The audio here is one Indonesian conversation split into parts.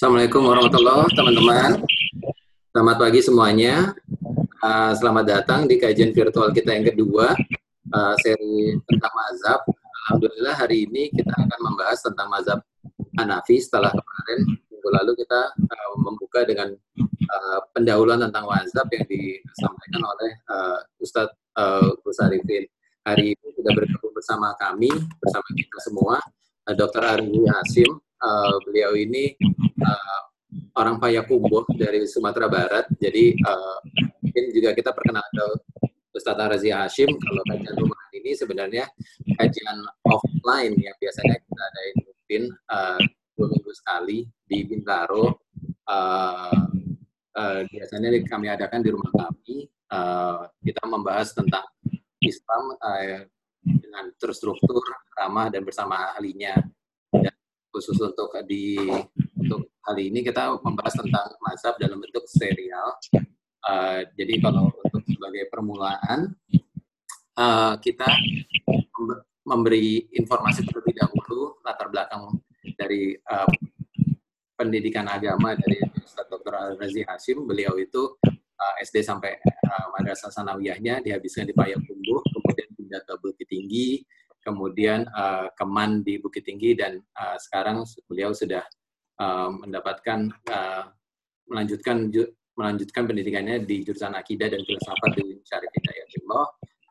Assalamualaikum warahmatullahi wabarakatuh, teman-teman. Selamat pagi semuanya. Uh, selamat datang di kajian virtual kita yang kedua, uh, seri tentang mazhab. Alhamdulillah hari ini kita akan membahas tentang mazhab Hanafi setelah kemarin minggu lalu kita uh, membuka dengan pendahuluan tentang mazhab yang disampaikan oleh uh, Ustadz uh, Gus Arifin. Hari ini sudah bergabung bersama kami, bersama kita semua, uh, Dr. Arwi Hasim. Uh, beliau ini uh, orang Payakumbuh dari Sumatera Barat. Jadi uh, mungkin juga kita perkenalkan Ustadz Razi Hashim. Kalau kajian rumahan ini sebenarnya kajian offline yang biasanya kita adain mungkin uh, dua minggu sekali di Bintaro. Uh, uh, biasanya kami adakan di rumah kami. Uh, kita membahas tentang Islam uh, dengan terstruktur, ramah, dan bersama ahlinya. Dan khusus untuk di untuk kali ini kita membahas tentang mazhab dalam bentuk serial. Uh, jadi kalau untuk sebagai permulaan uh, kita memberi informasi terlebih dahulu latar belakang dari uh, pendidikan agama dari Ustaz Dr. Razi Hashim. Beliau itu uh, SD sampai uh, madrasah sanawiyahnya dihabiskan di Payakumbuh, kemudian pindah ke Bukit Tinggi, kemudian uh, Keman di Bukit Tinggi dan uh, sekarang beliau sudah uh, mendapatkan uh, melanjutkan melanjutkan pendidikannya di jurusan akidah dan filsafat di Syarif Hidayatullah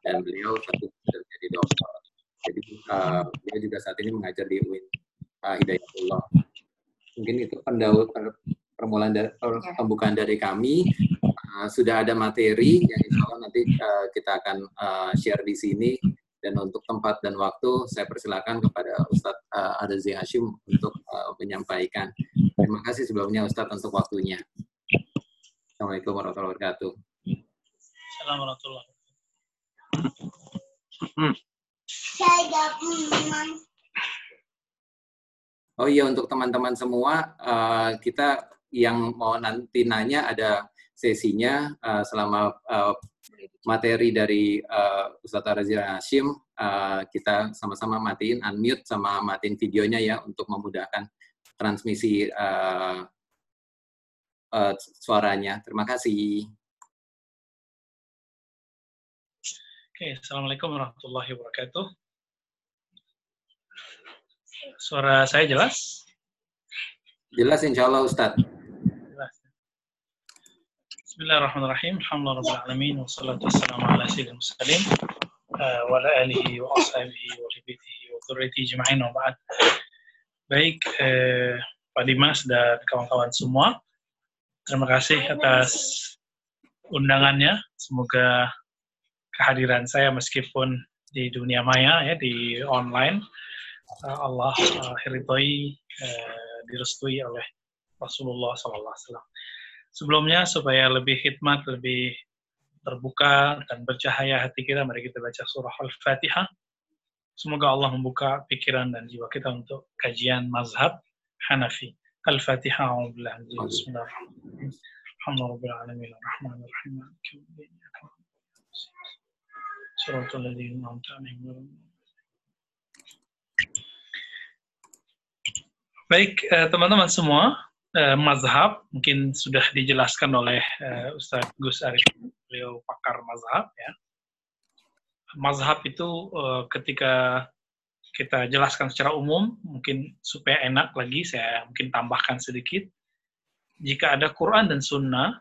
dan beliau tentu sudah menjadi dokter. Jadi uh, dia juga saat ini mengajar di UIN uh, Hidayatullah. Mungkin itu pendahulu permulaan dari, ya. pembukaan dari kami. Uh, sudah ada materi yang insya Allah nanti uh, kita akan uh, share di sini dan untuk tempat dan waktu, saya persilakan kepada Ustadz uh, Adazi Hashim untuk uh, menyampaikan. Terima kasih sebelumnya Ustadz untuk waktunya. Assalamualaikum warahmatullahi wabarakatuh. Assalamualaikum warahmatullahi wabarakatuh. Oh iya, untuk teman-teman semua, uh, kita yang mau nanti nanya ada sesinya uh, selama uh, materi dari uh, Ustaz Razil Hashim, uh, kita sama-sama matiin unmute sama matiin videonya ya untuk memudahkan transmisi uh, uh, suaranya. Terima kasih. Oke, Assalamualaikum warahmatullahi wabarakatuh. Suara saya jelas? Jelas insya Allah Ustadz. Bismillahirrahmanirrahim. Alhamdulillah alamin wassalatu wassalamu ala sayyidil mursalin wa ala alihi wa ashabihi wa ribitihi wa dzurriyyatihi jema'in wa ba'd. Baik, eh, Pak Dimas dan kawan-kawan semua, terima kasih atas undangannya. Semoga kehadiran saya meskipun di dunia maya ya di online Allah uh, hiritoi uh, direstui oleh Rasulullah Wasallam. Sebelumnya supaya lebih hikmat, lebih terbuka dan bercahaya hati kita, mari kita baca surah Al-Fatihah. Semoga Allah membuka pikiran dan jiwa kita untuk kajian mazhab Hanafi. Al-Fatihah. Bismillahirrahmanirrahim. Baik, eh, teman-teman semua, uh, mazhab mungkin sudah dijelaskan oleh uh, Ustadz Gus Arif beliau pakar mazhab ya mazhab itu uh, ketika kita jelaskan secara umum mungkin supaya enak lagi saya mungkin tambahkan sedikit jika ada Quran dan Sunnah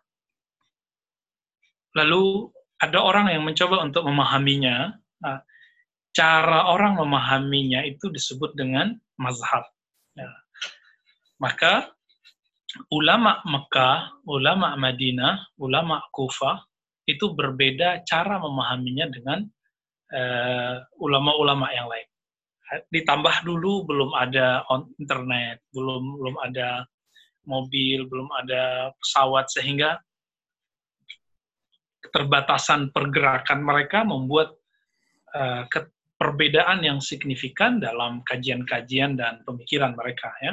lalu ada orang yang mencoba untuk memahaminya nah, cara orang memahaminya itu disebut dengan mazhab ya. maka ulama Mekah, ulama Madinah, ulama Kufah itu berbeda cara memahaminya dengan eh, ulama-ulama uh, yang lain. Ditambah dulu belum ada on internet, belum belum ada mobil, belum ada pesawat sehingga keterbatasan pergerakan mereka membuat uh, perbedaan yang signifikan dalam kajian-kajian dan pemikiran mereka ya.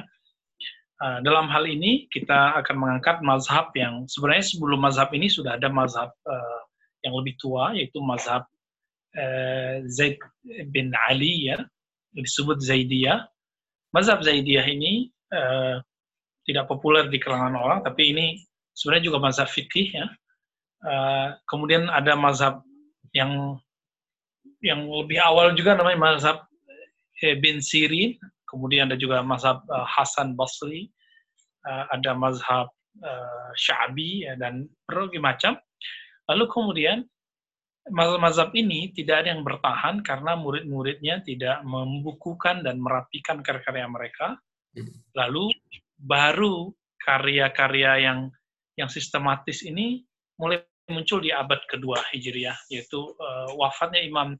Uh, dalam hal ini kita akan mengangkat mazhab yang sebenarnya sebelum mazhab ini sudah ada mazhab uh, yang lebih tua yaitu mazhab uh, Zaid bin Ali ya disebut Zaidiyah. Mazhab Zaidiyah ini uh, tidak populer di kalangan orang, tapi ini sebenarnya juga mazhab fikih ya. Uh, kemudian ada mazhab yang yang lebih awal juga namanya mazhab eh, bin Sirin, kemudian ada juga mazhab uh, Hasan Basri, uh, ada mazhab uh, Syabi ya, dan berbagai macam. Lalu kemudian mazhab-mazhab ini tidak ada yang bertahan karena murid-muridnya tidak membukukan dan merapikan karya-karya mereka. Lalu baru karya-karya yang yang sistematis ini mulai muncul di abad kedua Hijriah, yaitu uh, wafatnya Imam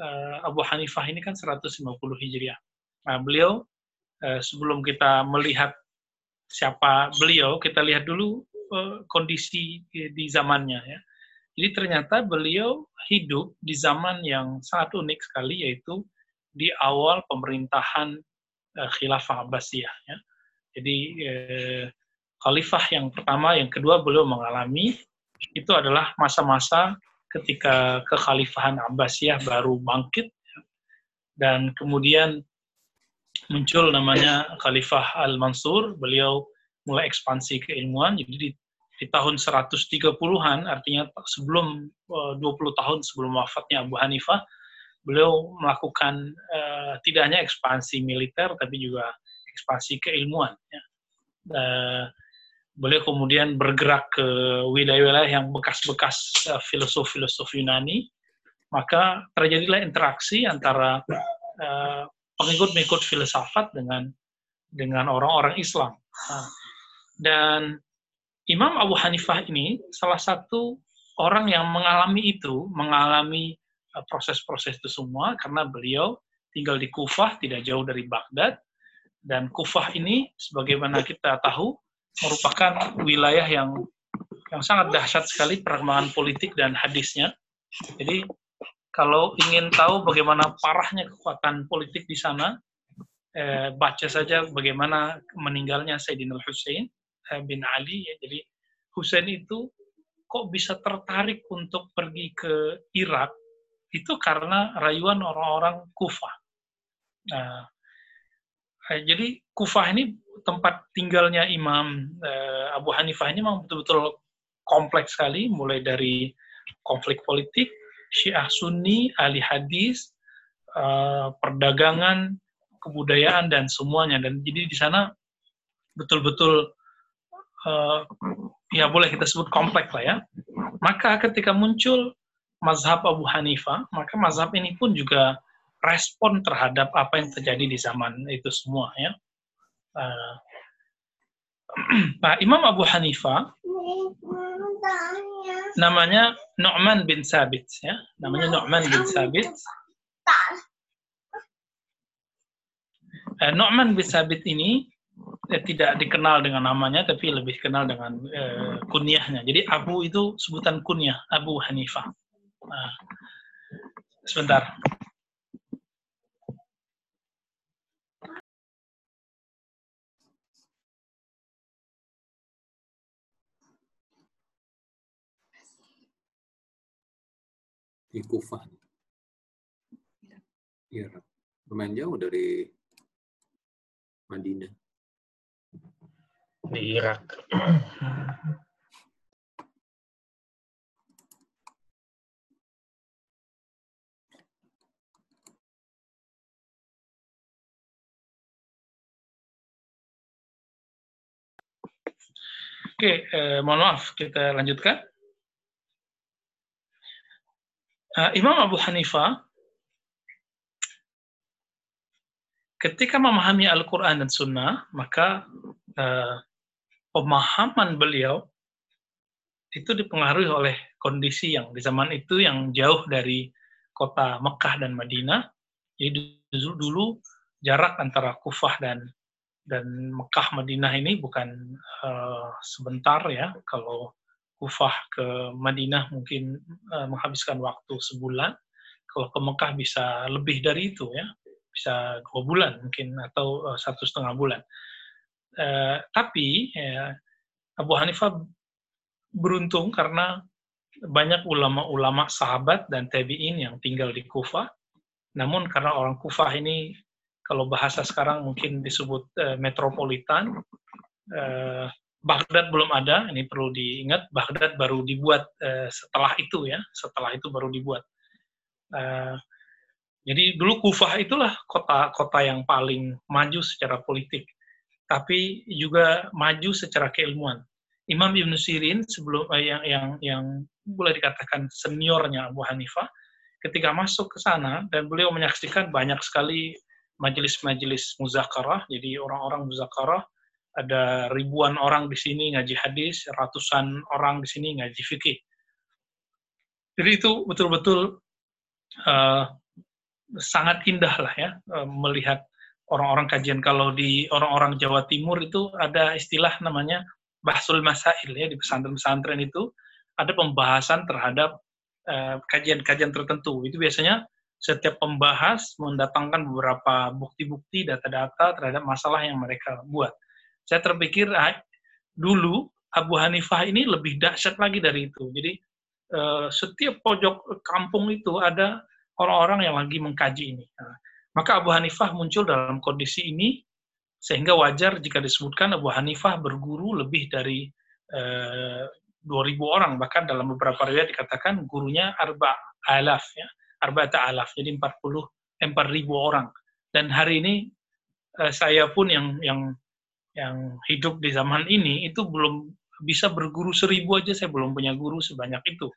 uh, Abu Hanifah ini kan 150 Hijriah. Nah, beliau uh, sebelum kita melihat siapa beliau, kita lihat dulu uh, kondisi di, di zamannya ya. Jadi ternyata beliau hidup di zaman yang sangat unik sekali, yaitu di awal pemerintahan Khilafah Abbasiyah. Ya. Jadi eh, khalifah yang pertama, yang kedua beliau mengalami itu adalah masa-masa ketika kekhalifahan Abbasiyah baru bangkit dan kemudian muncul namanya Khalifah Al-Mansur, beliau mulai ekspansi keilmuan, jadi di, di tahun 130-an, artinya sebelum eh, uh, 20 tahun sebelum wafatnya Abu Hanifah, beliau melakukan uh, tidak hanya ekspansi militer, tapi juga ekspansi keilmuan. Ya. Uh, beliau kemudian bergerak ke wilayah-wilayah yang bekas-bekas uh, filosof-filosof Yunani, maka terjadilah interaksi antara uh, pengikut-pengikut filsafat dengan dengan orang-orang Islam. Nah, dan Imam Abu Hanifah ini salah satu orang yang mengalami itu, mengalami proses-proses itu semua karena beliau tinggal di Kufah, tidak jauh dari Baghdad, dan Kufah ini, sebagaimana kita tahu, merupakan wilayah yang yang sangat dahsyat sekali perkembangan politik dan hadisnya. Jadi kalau ingin tahu bagaimana parahnya kekuatan politik di sana, eh, baca saja bagaimana meninggalnya Sayyidina Hussein eh, bin Ali. Ya. Jadi Hussein itu kok bisa tertarik untuk pergi ke Irak itu karena rayuan orang-orang Kufah. Nah, Eh, jadi Kufah ini tempat tinggalnya Imam eh, Abu Hanifah ini memang betul-betul kompleks sekali, mulai dari konflik politik, Syiah Sunni, ahli hadis, eh, perdagangan, kebudayaan dan semuanya. Dan jadi di sana betul-betul ya boleh kita sebut kompleks lah ya. Maka ketika muncul mazhab Abu Hanifah, maka mazhab ini pun juga respon terhadap apa yang terjadi di zaman itu semua ya. Uh, nah, Imam Abu Hanifah namanya Nu'man bin Sabit ya, namanya Nu'man bin Sabit. Uh, Nu'man bin Sabit ini eh, tidak dikenal dengan namanya tapi lebih dikenal dengan uh, kunyahnya. Jadi Abu itu sebutan kunyah Abu Hanifah. Uh, sebentar. Di Kufah. Irak. Lumayan jauh dari Madinah. Di Irak. Oke, eh, mohon maaf, kita lanjutkan. Uh, Imam Abu Hanifah ketika memahami Al-Quran dan Sunnah, maka uh, pemahaman beliau itu dipengaruhi oleh kondisi yang di zaman itu yang jauh dari kota Mekah dan Madinah. Jadi dulu jarak antara Kufah dan dan Mekah Madinah ini bukan uh, sebentar ya. Kalau Kufah ke Madinah mungkin uh, menghabiskan waktu sebulan. Kalau ke Mekah bisa lebih dari itu ya, bisa dua bulan mungkin atau uh, satu setengah bulan. Uh, tapi ya, Abu Hanifah beruntung karena banyak ulama-ulama sahabat dan tabiin yang tinggal di Kufah. Namun karena orang Kufah ini kalau bahasa sekarang mungkin disebut uh, metropolitan, uh, Baghdad belum ada, ini perlu diingat, Baghdad baru dibuat uh, setelah itu ya, setelah itu baru dibuat. Uh, jadi dulu Kufah itulah kota-kota yang paling maju secara politik, tapi juga maju secara keilmuan. Imam Ibn Sirin sebelum uh, yang yang yang boleh dikatakan seniornya Abu Hanifah, ketika masuk ke sana dan beliau menyaksikan banyak sekali majelis-majelis muzakarah, jadi orang-orang muzakarah ada ribuan orang di sini ngaji hadis, ratusan orang di sini ngaji fikih. Jadi itu betul-betul uh, sangat indah lah ya uh, melihat orang-orang kajian. Kalau di orang-orang Jawa Timur itu ada istilah namanya bahsul masail ya di pesantren-pesantren itu ada pembahasan terhadap eh, kajian-kajian uh, tertentu. Itu biasanya setiap pembahas mendatangkan beberapa bukti-bukti, data-data terhadap masalah yang mereka buat saya terpikir ah, dulu Abu Hanifah ini lebih dahsyat lagi dari itu. Jadi uh, setiap pojok kampung itu ada orang-orang yang lagi mengkaji ini. Nah, maka Abu Hanifah muncul dalam kondisi ini sehingga wajar jika disebutkan Abu Hanifah berguru lebih dari eh, 2000 orang bahkan dalam beberapa riwayat dikatakan gurunya arba alaf ya arba alaf jadi 40 eh, 4000 orang dan hari ini uh, saya pun yang yang yang hidup di zaman ini itu belum bisa berguru seribu aja saya belum punya guru sebanyak itu.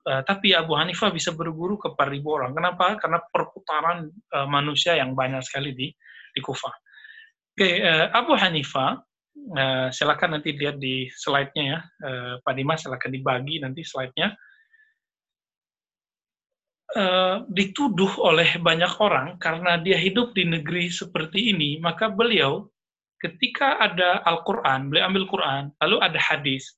Uh, tapi Abu Hanifah bisa berguru ke ribu orang. Kenapa? Karena perputaran uh, manusia yang banyak sekali di di Kufah. Oke, okay, uh, Abu Hanifah, uh, silakan nanti lihat di slide-nya ya, uh, Pak Dimas silakan dibagi nanti slide-nya. Uh, dituduh oleh banyak orang karena dia hidup di negeri seperti ini, maka beliau ketika ada Al-Quran, beliau ambil Quran, lalu ada hadis.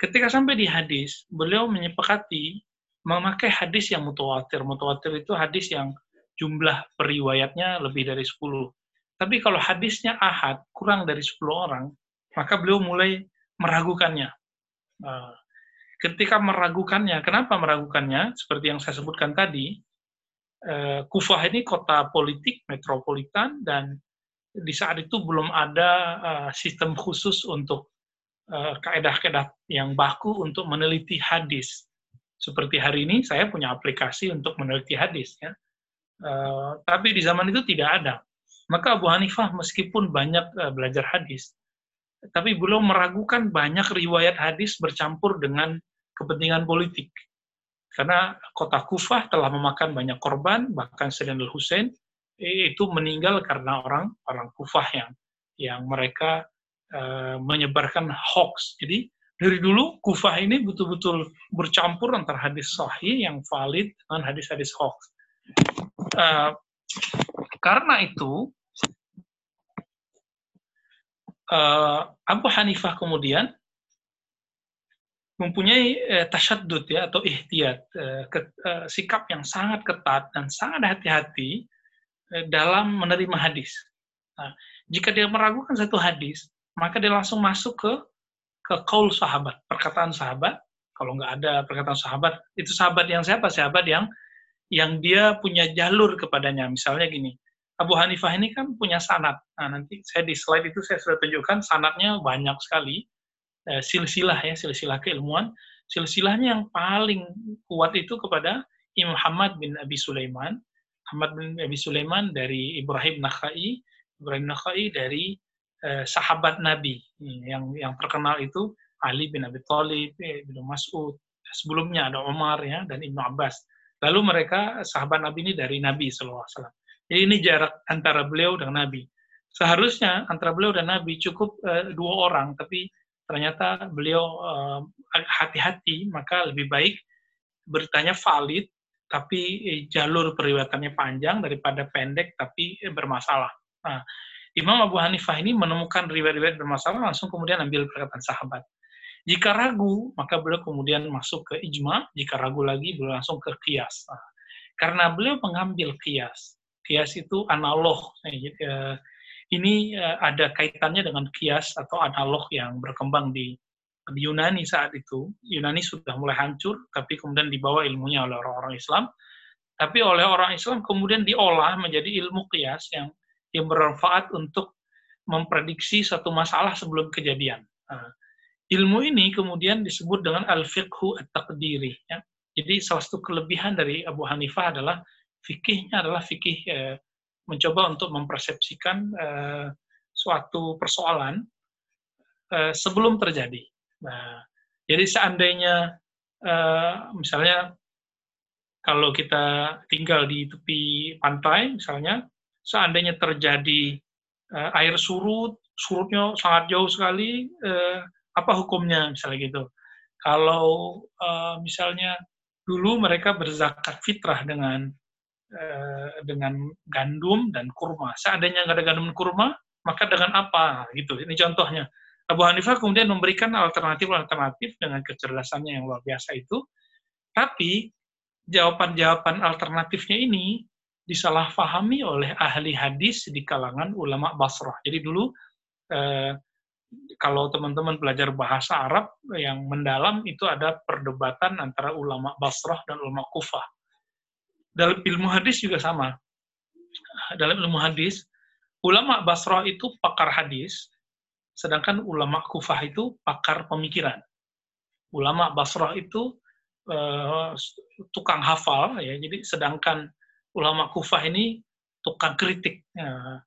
Ketika sampai di hadis, beliau menyepakati memakai hadis yang mutawatir. Mutawatir itu hadis yang jumlah periwayatnya lebih dari 10. Tapi kalau hadisnya ahad, kurang dari 10 orang, maka beliau mulai meragukannya. Eh, ketika meragukannya, kenapa meragukannya? Seperti yang saya sebutkan tadi, eh, Kufah ini kota politik, metropolitan, dan di saat itu belum ada uh, sistem khusus untuk uh, kaedah-kaedah yang baku untuk meneliti hadis. Seperti hari ini saya punya aplikasi untuk meneliti hadis, ya. Uh, tapi di zaman itu tidak ada. Maka Abu Hanifah meskipun banyak uh, belajar hadis, tapi belum meragukan banyak riwayat hadis bercampur dengan kepentingan politik. Karena kota Kufah telah memakan banyak korban, bahkan Sayyidina Al-Husain itu meninggal karena orang orang kufah yang yang mereka uh, menyebarkan hoax. Jadi dari dulu kufah ini betul-betul bercampur antara hadis sahih yang valid dengan hadis-hadis hoax. Uh, karena itu uh, Abu Hanifah kemudian mempunyai uh, tasyadud ya atau ihtiyat uh, ke, uh, sikap yang sangat ketat dan sangat hati-hati Eh, dalam menerima hadis. Nah, jika dia meragukan satu hadis, maka dia langsung masuk ke ke kaul sahabat, perkataan sahabat. Kalau nggak ada perkataan sahabat, itu sahabat yang siapa? Sahabat yang yang dia punya jalur kepadanya. Misalnya gini, Abu Hanifah ini kan punya sanat. Nah, nanti saya di slide itu saya sudah tunjukkan sanatnya banyak sekali. Eh, silsilah ya, silsilah keilmuan. Silsilahnya yang paling kuat itu kepada Imam Muhammad bin Abi Sulaiman, Ahmad bin Abi Sulaiman dari Ibrahim Nakhai, Ibrahim Nakhai dari eh, sahabat Nabi yang yang terkenal itu Ali bin Abi Thalib, bin Mas'ud. Sebelumnya ada Umar ya dan Ibnu Abbas. Lalu mereka sahabat Nabi ini dari Nabi SAW. Jadi ini jarak antara beliau dengan Nabi. Seharusnya antara beliau dan Nabi cukup uh, dua orang, tapi ternyata beliau uh, hati-hati, maka lebih baik bertanya valid tapi eh, jalur periwayatannya panjang daripada pendek tapi eh, bermasalah. Nah, Imam Abu Hanifah ini menemukan riwayat-riwayat bermasalah langsung kemudian ambil perkataan sahabat. Jika ragu, maka beliau kemudian masuk ke ijma, jika ragu lagi beliau langsung ke kias. Nah, karena beliau mengambil kias. Kias itu analog. Eh, ini ada kaitannya dengan kias atau analog yang berkembang di di Yunani saat itu, Yunani sudah mulai hancur, tapi kemudian dibawa ilmunya oleh orang-orang Islam. Tapi oleh orang Islam kemudian diolah menjadi ilmu kias yang yang bermanfaat untuk memprediksi satu masalah sebelum kejadian. Nah, ilmu ini kemudian disebut dengan al-fiqhu at-taqdiri. Ya. Jadi salah satu kelebihan dari Abu Hanifah adalah fikihnya adalah fikih eh, mencoba untuk mempersepsikan eh, suatu persoalan eh, sebelum terjadi. Nah, jadi seandainya eh, misalnya kalau kita tinggal di tepi pantai misalnya, seandainya terjadi uh, air surut, surutnya sangat jauh sekali, uh, apa hukumnya misalnya gitu. Kalau misalnya dulu mereka berzakat fitrah dengan dengan gandum dan kurma. Seandainya nggak ada gandum dan kurma, maka dengan apa gitu. Ini contohnya. Abu Hanifah kemudian memberikan alternatif-alternatif dengan kecerdasannya yang luar biasa itu. Tapi jawaban-jawaban alternatifnya ini disalahfahami oleh ahli hadis di kalangan ulama Basrah. Jadi dulu eh, kalau teman-teman belajar bahasa Arab yang mendalam itu ada perdebatan antara ulama Basrah dan ulama Kufah. Dalam ilmu hadis juga sama. Dalam ilmu hadis, ulama Basrah itu pakar hadis, sedangkan ulama Kufah itu pakar pemikiran. Ulama Basrah itu uh, tukang hafal ya jadi sedangkan ulama kufah ini tukang kritik ya.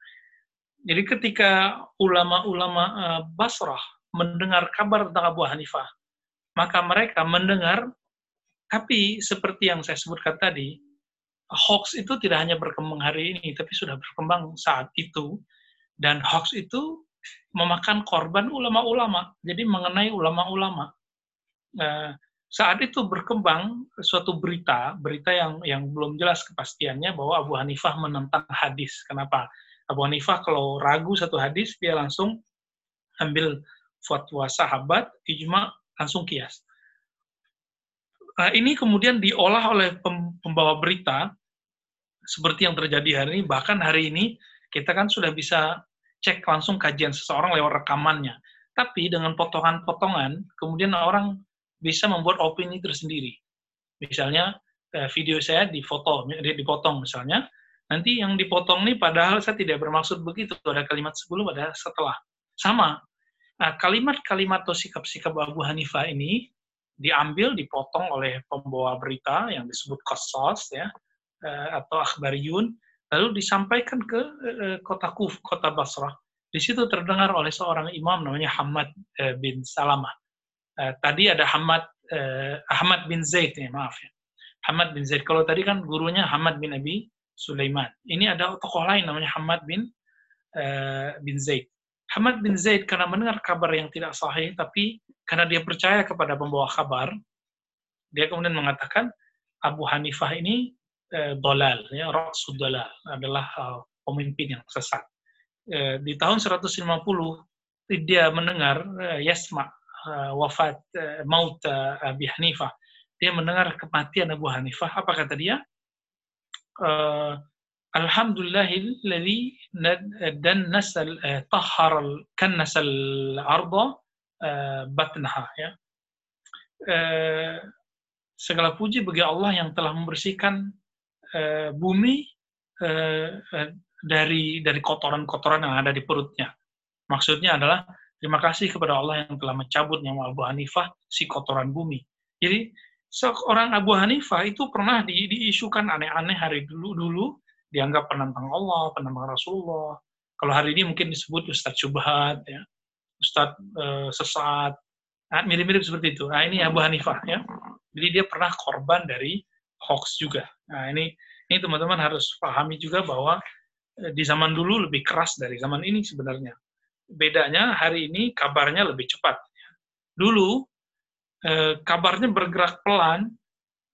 jadi ketika ulama-ulama uh, Basrah mendengar kabar tentang Abu Hanifah maka mereka mendengar tapi seperti yang saya sebutkan tadi hoax itu tidak hanya berkembang hari ini tapi sudah berkembang saat itu dan hoax itu memakan korban ulama-ulama jadi mengenai ulama-ulama uh, saat itu berkembang suatu berita, berita yang yang belum jelas kepastiannya bahwa Abu Hanifah menentang hadis. Kenapa? Abu Hanifah kalau ragu satu hadis dia langsung ambil fatwa sahabat, ijma langsung kias. Nah, ini kemudian diolah oleh pembawa berita seperti yang terjadi hari ini. Bahkan hari ini kita kan sudah bisa cek langsung kajian seseorang lewat rekamannya. Tapi dengan potongan-potongan, kemudian orang bisa membuat opini tersendiri. Misalnya eh, video saya difoto, dipotong misalnya, nanti yang dipotong ini padahal saya tidak bermaksud begitu, ada kalimat sebelum, ada setelah. Sama, nah, kalimat-kalimat atau sikap-sikap Abu Hanifah ini diambil, dipotong oleh pembawa berita yang disebut kosos, ya, eh, atau akhbariyun, lalu disampaikan ke eh, kota Kuf, kota Basrah. Di situ terdengar oleh seorang imam namanya Hamad bin Salamah Eh, tadi ada Hamad Ahmad bin Zaid ya maaf ya. Hamad bin Zaid. Kalau tadi kan gurunya Hamad bin Abi Sulaiman. Ini ada tokoh lain namanya Hamad bin bin Zaid. Hamad bin Zaid karena mendengar kabar yang tidak sahih, tapi karena dia percaya kepada pembawa kabar, dia kemudian mengatakan Abu Hanifah ini uh, dolal, ya, Rasul dolal, adalah uh, pemimpin yang sesat. Uh, di tahun 150 dia mendengar uh, Yasma uh, wafat uh, maut uh, Abi Hanifah, dia mendengar kematian Abu Hanifah, apa kata dia? Uh, Alhamdulillahilladzi dan nasal uh, tahhar kan nasal arda uh, batnaha ya. Uh, segala puji bagi Allah yang telah membersihkan uh, bumi uh, uh, dari dari kotoran-kotoran yang ada di perutnya. Maksudnya adalah Terima kasih kepada Allah yang telah mencabut nyawa Abu Hanifah, si kotoran bumi. Jadi, seorang Abu Hanifah itu pernah di, diisukan aneh-aneh hari dulu-dulu, dianggap penantang Allah, penantang Rasulullah. Kalau hari ini mungkin disebut Ustadz Subhat, ya. Ustadz uh, sesat, nah, mirip-mirip seperti itu. Nah, ini Abu Hanifah, ya. Jadi dia pernah korban dari hoax juga. Nah, ini ini teman-teman harus pahami juga bahwa eh, di zaman dulu lebih keras dari zaman ini sebenarnya bedanya hari ini kabarnya lebih cepat. Dulu eh, kabarnya bergerak pelan,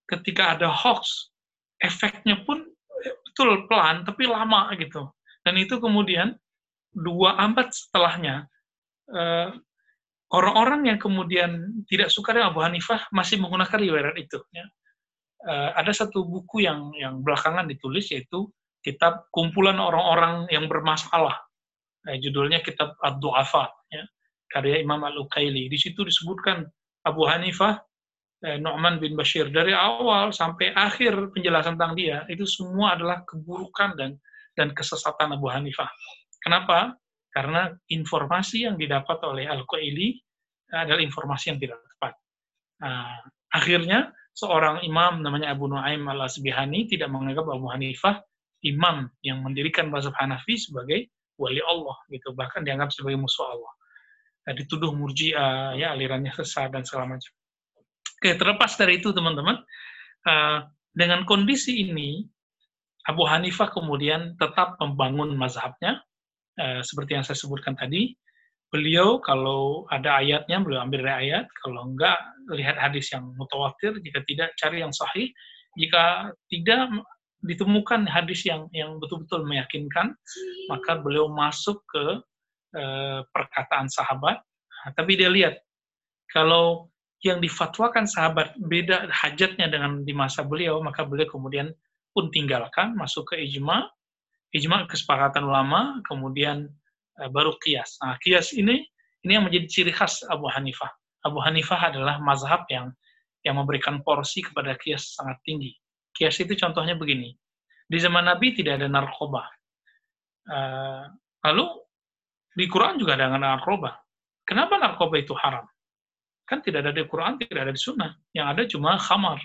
ketika ada hoax, efeknya pun eh, betul pelan tapi lama gitu. Dan itu kemudian dua abad setelahnya orang-orang yang kemudian tidak suka dengan Abu Hanifah masih menggunakan riwayat itu. Ya. Eh, ada satu buku yang yang belakangan ditulis yaitu kitab kumpulan orang-orang yang bermasalah eh, judulnya kitab Ad-Du'afa ya, karya Imam Al-Ukaili. Di situ disebutkan Abu Hanifah, eh, Nu'man bin Bashir dari awal sampai akhir penjelasan tentang dia itu semua adalah keburukan dan dan kesesatan Abu Hanifah. Kenapa? karena informasi yang didapat oleh Al-Qaili adalah informasi yang tidak tepat. Nah, akhirnya seorang imam namanya Abu Nuaim al-Asbihani tidak menganggap Abu Hanifah imam yang mendirikan mazhab Hanafi sebagai wali Allah gitu bahkan dianggap sebagai musuh Allah. Nah, dituduh murjiah ya alirannya sesat dan segala macam. Oke terlepas dari itu teman-teman uh, dengan kondisi ini Abu Hanifah kemudian tetap membangun mazhabnya uh, seperti yang saya sebutkan tadi beliau kalau ada ayatnya beliau ambil dari ayat. Kalau enggak lihat hadis yang mutawatir jika tidak cari yang sahih. Jika tidak ditemukan hadis yang yang betul-betul meyakinkan, maka beliau masuk ke uh, perkataan sahabat. Nah, tapi dia lihat kalau yang difatwakan sahabat beda hajatnya dengan di masa beliau, maka beliau kemudian pun tinggalkan, masuk ke ijma, ijma kesepakatan ulama, kemudian baru kias. Nah, kias ini ini yang menjadi ciri khas Abu Hanifah. Abu Hanifah adalah mazhab yang yang memberikan porsi kepada kias sangat tinggi. Kias itu contohnya begini. Di zaman Nabi tidak ada narkoba. Uh, lalu di Quran juga ada narkoba. Kenapa narkoba itu haram? Kan tidak ada di Quran, tidak ada di Sunnah. Yang ada cuma khamar.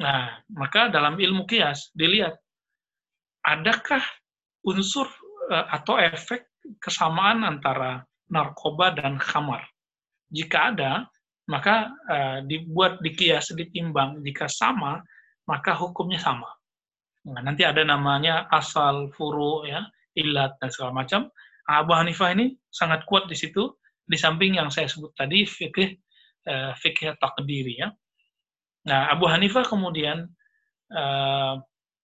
Nah, maka dalam ilmu kias dilihat adakah unsur uh, atau efek kesamaan antara narkoba dan khamar. Jika ada, maka uh, dibuat dikias, ditimbang. Jika sama, maka hukumnya sama. Nah, nanti ada namanya asal, furu, ya, ilat, dan segala macam. Abu Hanifah ini sangat kuat di situ, di samping yang saya sebut tadi, fikih, uh, fikih takdiri. Ya. Nah, Abu Hanifah kemudian uh,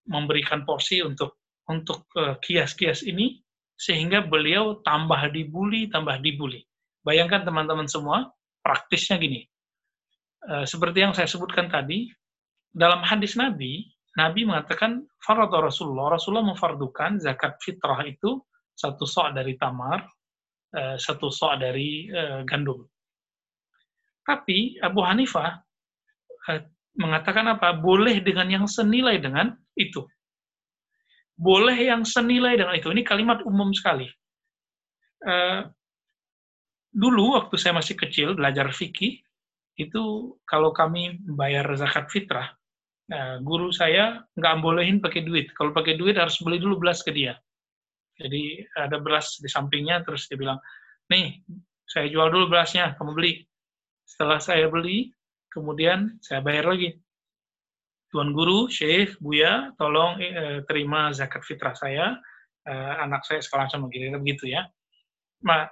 memberikan porsi untuk untuk eh, kias-kias uh, ini, sehingga beliau tambah dibully, tambah dibully. Bayangkan teman-teman semua, praktisnya gini. Uh, seperti yang saya sebutkan tadi, dalam hadis Nabi, Nabi mengatakan farad Rasulullah, Rasulullah memfardukan zakat fitrah itu satu sok dari tamar, eh, satu sok dari eh, gandum. Tapi Abu Hanifah eh, mengatakan apa? Boleh dengan yang senilai dengan itu. Boleh yang senilai dengan itu. Ini kalimat umum sekali. Dulu waktu saya masih kecil belajar fikih, itu kalau kami bayar zakat fitrah, nah, guru saya nggak bolehin pakai duit. Kalau pakai duit harus beli dulu beras ke dia. Jadi ada beras di sampingnya, terus dia bilang, nih, saya jual dulu berasnya, kamu beli. Setelah saya beli, kemudian saya bayar lagi. Tuan Guru, Syekh, Buya, tolong eh, terima zakat fitrah saya, eh, anak saya sekolah sama gini, begitu ya. Nah,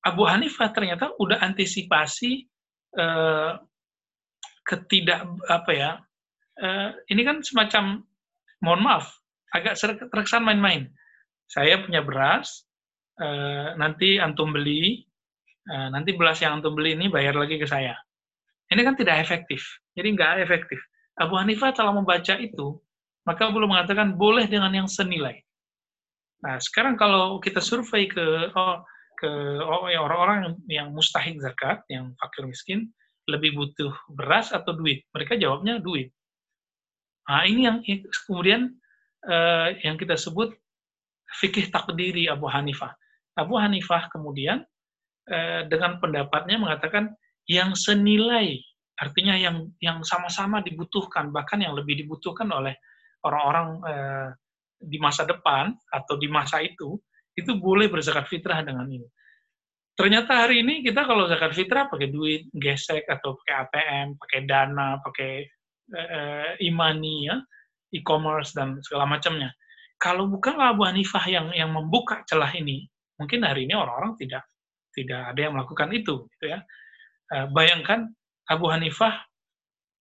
Abu Hanifah ternyata udah antisipasi uh, ketidak apa ya uh, ini kan semacam mohon maaf agak terkesan main-main. Saya punya beras uh, nanti antum beli uh, nanti beras yang antum beli ini bayar lagi ke saya. Ini kan tidak efektif jadi nggak efektif Abu Hanifah telah membaca itu maka belum mengatakan boleh dengan yang senilai nah sekarang kalau kita survei ke oh, ke oh, orang-orang yang mustahik zakat, yang fakir miskin, lebih butuh beras atau duit? Mereka jawabnya duit. Nah, ini yang kemudian uh, yang kita sebut fikih takdiri Abu Hanifah. Abu Hanifah kemudian uh, dengan pendapatnya mengatakan yang senilai, artinya yang yang sama-sama dibutuhkan, bahkan yang lebih dibutuhkan oleh orang-orang uh, di masa depan atau di masa itu, itu boleh berzakat fitrah dengan ini. Ternyata hari ini kita kalau zakat fitrah pakai duit gesek atau pakai ATM, pakai dana, pakai uh, imani ya, e-commerce dan segala macamnya. Kalau bukan Abu Hanifah yang yang membuka celah ini, mungkin hari ini orang-orang tidak tidak ada yang melakukan itu, gitu ya. Uh, bayangkan Abu Hanifah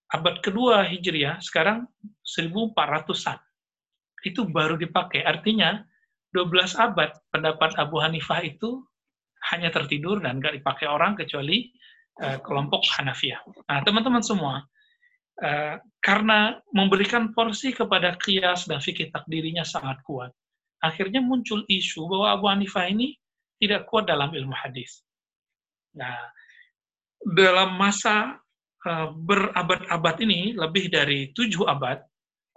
abad kedua Hijriah, sekarang 1400-an. Itu baru dipakai. Artinya 12 abad pendapat Abu Hanifah itu hanya tertidur dan nggak dipakai orang kecuali uh, kelompok Hanafiyah. Nah, teman-teman semua, uh, karena memberikan porsi kepada kias dan fikih takdirinya sangat kuat, akhirnya muncul isu bahwa Abu Hanifah ini tidak kuat dalam ilmu hadis. Nah, dalam masa uh, berabad-abad ini, lebih dari tujuh abad,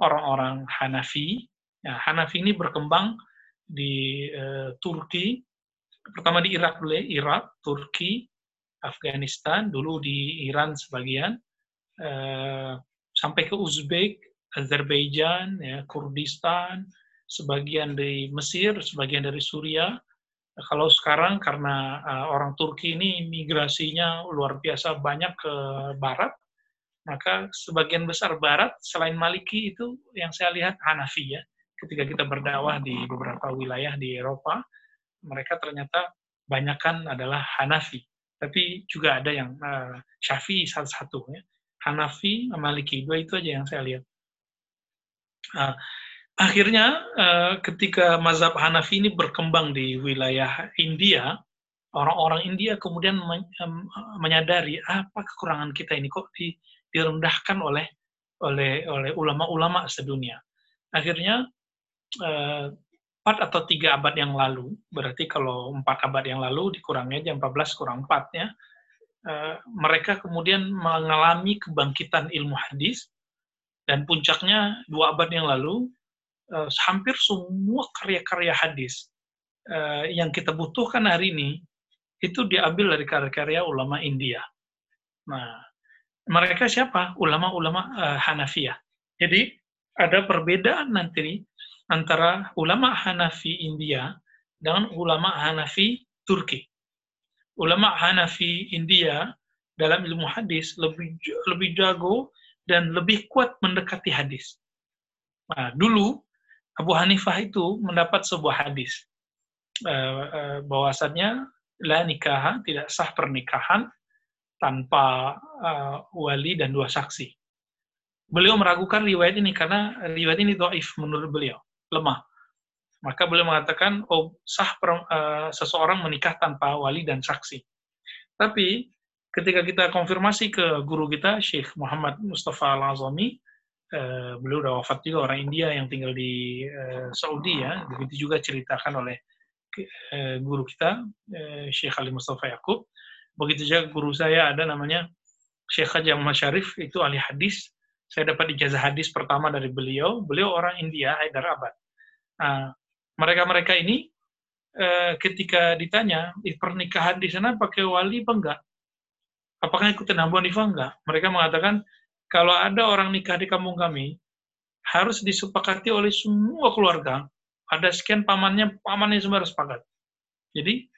orang-orang Hanafi, ya, Hanafi ini berkembang di uh, Turki Pertama di Irak dulu ya, Irak, Turki, Afghanistan, dulu di Iran sebagian, eh, sampai ke Uzbek, Azerbaijan, ya, Kurdistan, sebagian dari Mesir, sebagian dari Suriah. Kalau sekarang karena uh, orang Turki ini migrasinya luar biasa banyak ke barat, maka sebagian besar barat selain Maliki itu yang saya lihat Hanafi ya. Ketika kita berdakwah di beberapa wilayah di Eropa, mereka ternyata banyakkan adalah Hanafi. Tapi juga ada yang uh, Syafi'i salah satu ya. Hanafi, Maliki, dua itu aja yang saya lihat. Uh, akhirnya uh, ketika mazhab Hanafi ini berkembang di wilayah India, orang-orang India kemudian men menyadari apa kekurangan kita ini kok di, direndahkan oleh oleh oleh ulama-ulama sedunia. Akhirnya uh, empat atau tiga abad yang lalu, berarti kalau empat abad yang lalu dikurangi aja 14 kurang 4 ya, uh, mereka kemudian mengalami kebangkitan ilmu hadis dan puncaknya dua abad yang lalu uh, hampir semua karya-karya hadis uh, yang kita butuhkan hari ini itu diambil dari karya-karya ulama India. Nah, mereka siapa? Ulama-ulama uh, Hanafiyah. Jadi ada perbedaan nanti antara ulama Hanafi India dengan ulama Hanafi Turki. Ulama Hanafi India dalam ilmu hadis lebih lebih jago dan lebih kuat mendekati hadis. Nah, dulu Abu Hanifah itu mendapat sebuah hadis uh, uh, bahwasannya la nikah tidak sah pernikahan tanpa uh, wali dan dua saksi. Beliau meragukan riwayat ini karena riwayat ini doif menurut beliau, lemah. Maka beliau mengatakan, oh sah per, seseorang menikah tanpa wali dan saksi. Tapi ketika kita konfirmasi ke guru kita, Syekh Muhammad Mustafa Al-Azami, uh, beliau udah wafat juga orang India yang tinggal di uh, Saudi ya, begitu juga ceritakan oleh uh, guru kita uh, Syekh Ali Mustafa Yakub. Begitu juga guru saya ada namanya Syekh Haji Ahmad Syarif itu ahli hadis. Saya dapat ijazah hadis pertama dari beliau. Beliau orang India, Hyderabad. Nah, mereka-mereka ini ketika ditanya pernikahan di sana pakai wali apa enggak? Apakah ikutin Abu Hanifah enggak? Mereka mengatakan kalau ada orang nikah di kampung kami, harus disepakati oleh semua keluarga. Ada sekian pamannya, pamannya semua harus sepakat. Jadi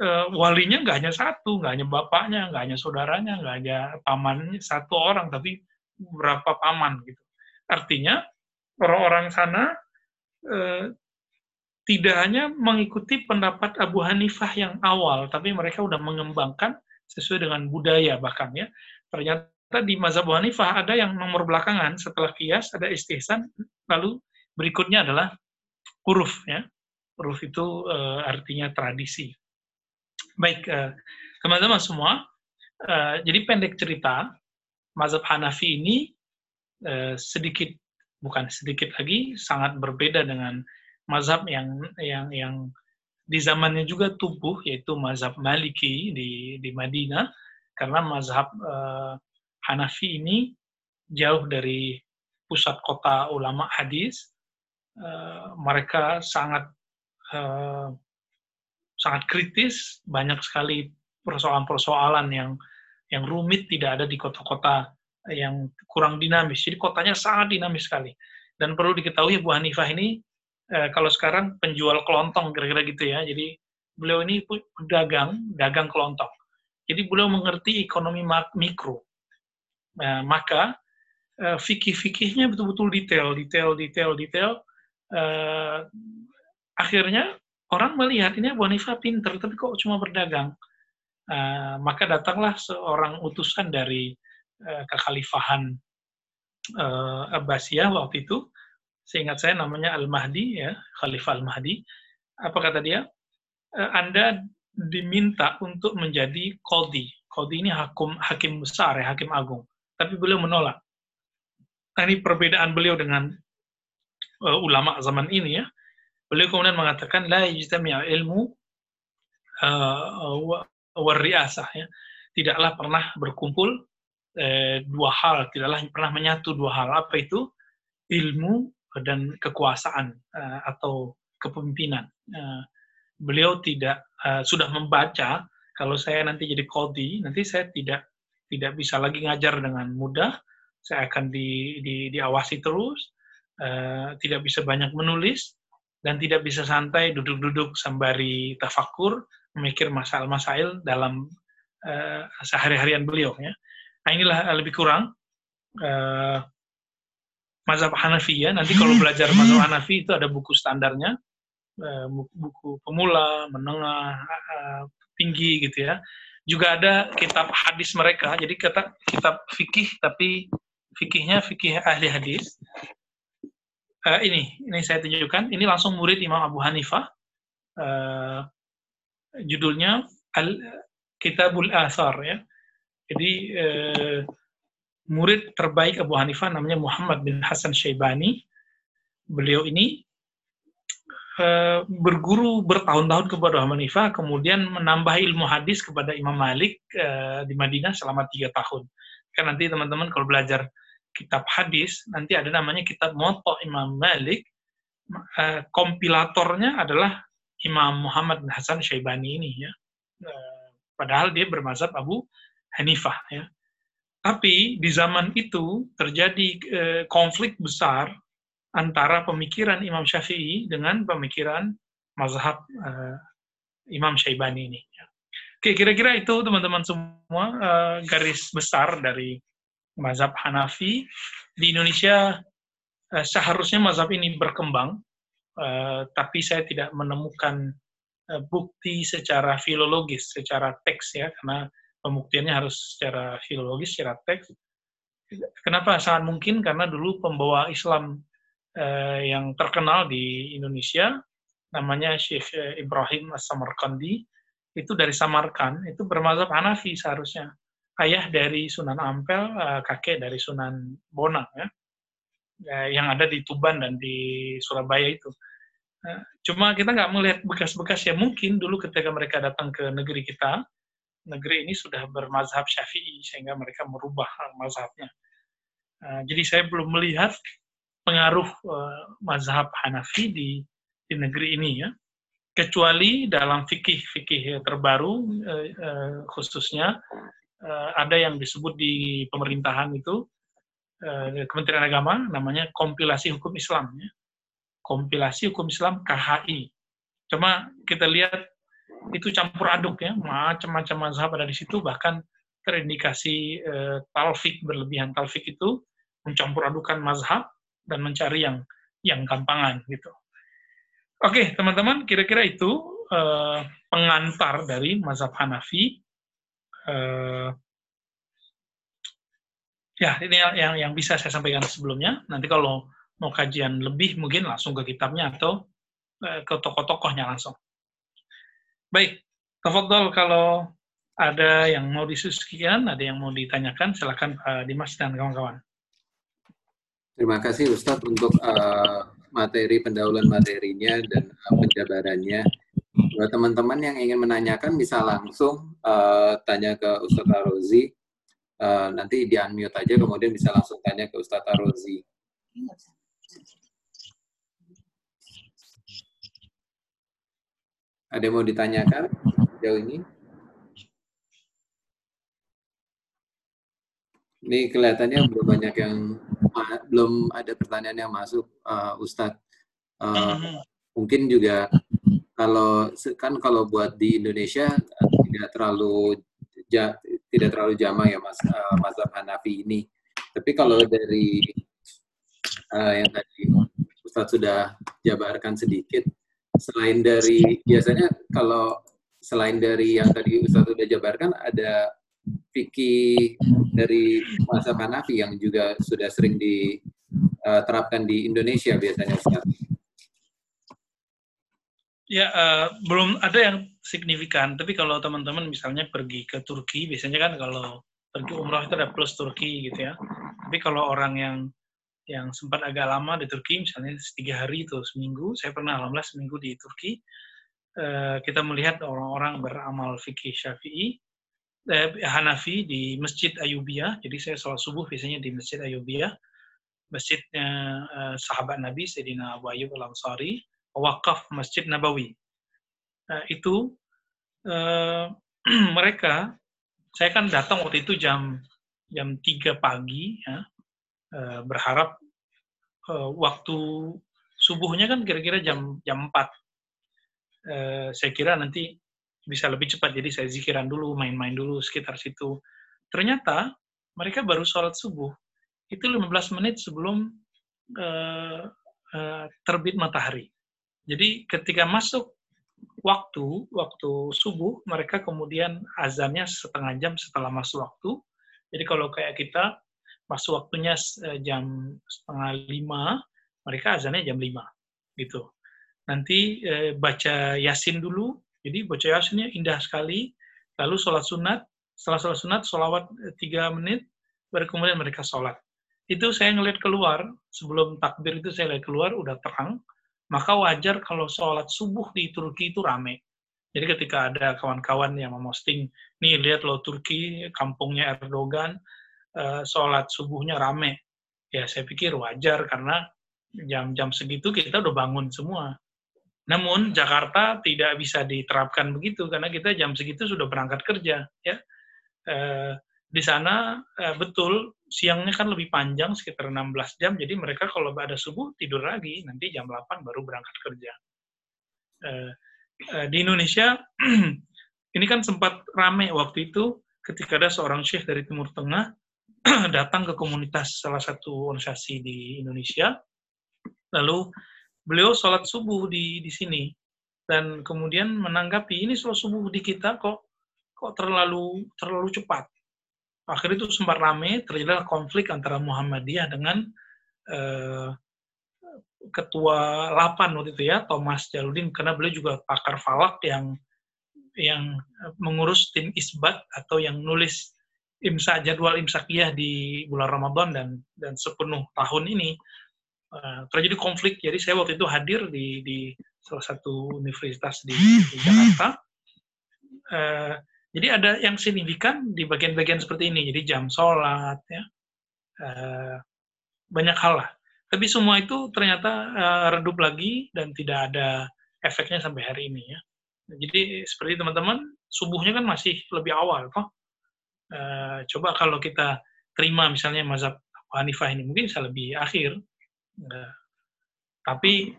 uh, walinya nggak hanya satu, nggak hanya bapaknya, nggak hanya saudaranya, nggak hanya pamannya satu orang, tapi berapa paman gitu. Artinya orang-orang sana uh, tidak hanya mengikuti pendapat Abu Hanifah yang awal, tapi mereka sudah mengembangkan sesuai dengan budaya bahkan ya. Ternyata di mazhab Hanifah ada yang nomor belakangan setelah kias ada istihsan lalu berikutnya adalah huruf ya. Huruf itu uh, artinya tradisi. Baik uh, teman-teman semua uh, jadi pendek cerita mazhab Hanafi ini sedikit bukan sedikit lagi sangat berbeda dengan mazhab yang yang yang di zamannya juga tubuh yaitu mazhab Maliki di di Madinah. Karena mazhab Hanafi ini jauh dari pusat kota ulama hadis. Uh, mereka sangat uh, sangat kritis, banyak sekali persoalan-persoalan yang yang rumit tidak ada di kota-kota yang kurang dinamis. Jadi kotanya sangat dinamis sekali. Dan perlu diketahui Bu Hanifah ini uh, kalau sekarang penjual kelontong kira-kira gitu ya. Jadi beliau ini pedagang, dagang kelontong. Jadi beliau mengerti ekonomi mikro. Nah, maka uh, fikih-fikihnya betul-betul detail, detail, detail, detail. Uh, akhirnya orang melihat ini Abu pinter, tapi kok cuma berdagang. Uh, maka datanglah seorang utusan dari uh, kekhalifahan uh, Abbasiyah waktu itu. Seingat saya namanya Al-Mahdi, ya, Khalifah Al-Mahdi. Apa kata dia? Uh, Anda diminta untuk menjadi kodi. Kodi ini hakim, hakim besar, ya, hakim agung tapi beliau menolak. Nah, ini perbedaan beliau dengan uh, ulama zaman ini ya. Beliau kemudian mengatakan la yajtami'u ilmu uh, warriasah ya. Tidaklah pernah berkumpul uh, dua hal, tidaklah pernah menyatu dua hal. Apa itu? Ilmu dan kekuasaan uh, atau kepemimpinan. Uh, beliau tidak uh, sudah membaca kalau saya nanti jadi kodi, nanti saya tidak tidak bisa lagi ngajar dengan mudah, saya akan di, di, diawasi terus, uh, tidak bisa banyak menulis, dan tidak bisa santai duduk-duduk sembari tafakur, memikir masalah-masail dalam uh, sehari-harian beliau. Ya. Nah inilah lebih kurang uh, mazhab Hanafi ya. Nanti kalau belajar mazhab Hanafi itu ada buku standarnya, buku pemula, menengah, tinggi gitu ya. Juga ada kitab hadis mereka, jadi kata kitab fikih tapi fikihnya fikih ahli hadis. Uh, ini, ini saya tunjukkan. Ini langsung murid Imam Abu Hanifah. Uh, judulnya Al Kitabul Asar ya. Jadi uh, murid terbaik Abu Hanifah namanya Muhammad bin Hasan Syaibani. Beliau ini uh, berguru bertahun-tahun kepada Hanifah, kemudian menambah ilmu hadis kepada Imam Malik uh, di Madinah selama tiga tahun. Kan nanti teman-teman kalau belajar kitab hadis, nanti ada namanya kitab Moto Imam Malik, uh, kompilatornya adalah Imam Muhammad bin Hasan Syaibani ini ya. Padahal dia bermazhab Abu Hanifah ya. Tapi di zaman itu terjadi eh, konflik besar antara pemikiran Imam Syafi'i dengan pemikiran mazhab eh, Imam Syaibani ini. Oke, kira-kira itu teman-teman semua eh, garis besar dari mazhab Hanafi. Di Indonesia eh, seharusnya mazhab ini berkembang, eh, tapi saya tidak menemukan eh, bukti secara filologis, secara teks ya, karena pembuktiannya harus secara filologis, secara teks. Kenapa sangat mungkin? Karena dulu pembawa Islam eh, yang terkenal di Indonesia, namanya Syekh eh, Ibrahim As-Samarkandi, itu dari Samarkand, itu bermazhab Hanafi seharusnya. Ayah dari Sunan Ampel, eh, kakek dari Sunan Bonang, ya. Eh, yang ada di Tuban dan di Surabaya itu. Cuma kita nggak melihat bekas-bekas ya mungkin dulu ketika mereka datang ke negeri kita, negeri ini sudah bermazhab syafi'i sehingga mereka merubah mazhabnya. Jadi saya belum melihat pengaruh uh, mazhab Hanafi di, di negeri ini ya. Kecuali dalam fikih-fikih terbaru uh, uh, khususnya uh, ada yang disebut di pemerintahan itu uh, Kementerian Agama namanya kompilasi hukum Islam ya. Kompilasi hukum Islam KHI. Cuma kita lihat itu campur aduk ya, macam-macam mazhab ada di situ, bahkan terindikasi eh, talfik berlebihan. Talfik itu mencampur adukan mazhab dan mencari yang yang gampangan gitu. Oke, teman-teman, kira-kira itu eh, pengantar dari mazhab Hanafi. Eh, ya, ini yang yang bisa saya sampaikan sebelumnya. Nanti kalau mau kajian lebih mungkin langsung ke kitabnya atau eh, ke tokoh-tokohnya langsung. Baik, tafadhol kalau ada yang mau disusulkan, ada yang mau ditanyakan, silakan Pak Dimas dan kawan-kawan. Terima kasih Ustadz untuk uh, materi pendahuluan materinya dan uh, penjabarannya. Buat teman-teman yang ingin menanyakan bisa langsung uh, tanya ke Ustadz Arozi. Uh, nanti di unmute aja, kemudian bisa langsung tanya ke Ustadz Arozi. Ada yang mau ditanyakan jauh ini? Ini kelihatannya belum banyak yang belum ada pertanyaan yang masuk, uh, Ustadz. Uh, mungkin juga kalau kan kalau buat di Indonesia tidak terlalu ja, tidak terlalu jama ya mas uh, mazhab Hanafi ini. Tapi kalau dari uh, yang tadi Ustadz sudah jabarkan sedikit, selain dari biasanya kalau selain dari yang tadi Ustaz sudah jabarkan ada fikih dari masa Hanafi yang juga sudah sering diterapkan di Indonesia biasanya Ustaz. Ya, uh, belum ada yang signifikan. Tapi kalau teman-teman misalnya pergi ke Turki, biasanya kan kalau pergi umroh itu ada plus Turki gitu ya. Tapi kalau orang yang yang sempat agak lama di Turki, misalnya tiga hari itu seminggu, saya pernah alhamdulillah seminggu di Turki, uh, kita melihat orang-orang beramal fikih syafi'i, eh, Hanafi di Masjid Ayubiyah, jadi saya sholat subuh biasanya di Masjid Ayubiyah, masjidnya uh, sahabat Nabi, Sayyidina Abu Ayyub al-Ansari, wakaf Masjid Nabawi. uh, itu uh, mereka saya kan datang waktu itu jam jam 3 pagi ya, uh, berharap uh, waktu subuhnya kan kira-kira jam jam 4. Uh, saya kira nanti bisa lebih cepat jadi saya zikiran dulu, main-main dulu sekitar situ. Ternyata mereka baru sholat subuh itu 15 menit sebelum uh, uh, terbit matahari. Jadi ketika masuk waktu waktu subuh mereka kemudian azannya setengah jam setelah masuk waktu. Jadi kalau kayak kita masuk waktunya jam setengah lima, mereka azannya jam lima, gitu. Nanti eh, baca yasin dulu, jadi baca yasinnya indah sekali. Lalu sholat sunat, setelah sholat sunat, sholawat tiga menit, baru kemudian mereka sholat. Itu saya ngeliat keluar, sebelum takbir itu saya lihat keluar, udah terang, maka wajar kalau sholat subuh di Turki itu rame. Jadi ketika ada kawan-kawan yang memosting, nih lihat loh Turki, kampungnya Erdogan, uh, sholat subuhnya rame. Ya saya pikir wajar karena jam-jam segitu kita udah bangun semua. Namun Jakarta tidak bisa diterapkan begitu karena kita jam segitu sudah berangkat kerja. Ya, uh, di sana uh, betul siangnya kan lebih panjang sekitar 16 jam jadi mereka kalau ada subuh tidur lagi nanti jam 8 baru berangkat kerja uh, uh, di Indonesia ini kan sempat rame waktu itu ketika ada seorang syekh dari Timur Tengah datang ke komunitas salah satu organisasi di Indonesia lalu beliau sholat subuh di di sini. Dan kemudian menanggapi ini sholat subuh di kita kok kok terlalu terlalu cepat? Akhirnya itu sempat rame terjadi konflik antara Muhammadiyah dengan eh, ketua 8 waktu itu ya Thomas Jaludin. Karena beliau juga pakar falak yang yang mengurus tim isbat atau yang nulis imsak jadwal imsakiyah di bulan Ramadan dan dan sepenuh tahun ini uh, terjadi konflik jadi saya waktu itu hadir di di salah satu universitas di, di Jakarta uh, jadi ada yang signifikan di bagian-bagian seperti ini. Jadi jam sholat, ya, uh, banyak hal lah. Tapi semua itu ternyata uh, redup lagi dan tidak ada efeknya sampai hari ini ya. Jadi seperti teman-teman, subuhnya kan masih lebih awal, kok. Uh, coba kalau kita terima misalnya mazhab Hanifah ini mungkin bisa lebih akhir. Uh, tapi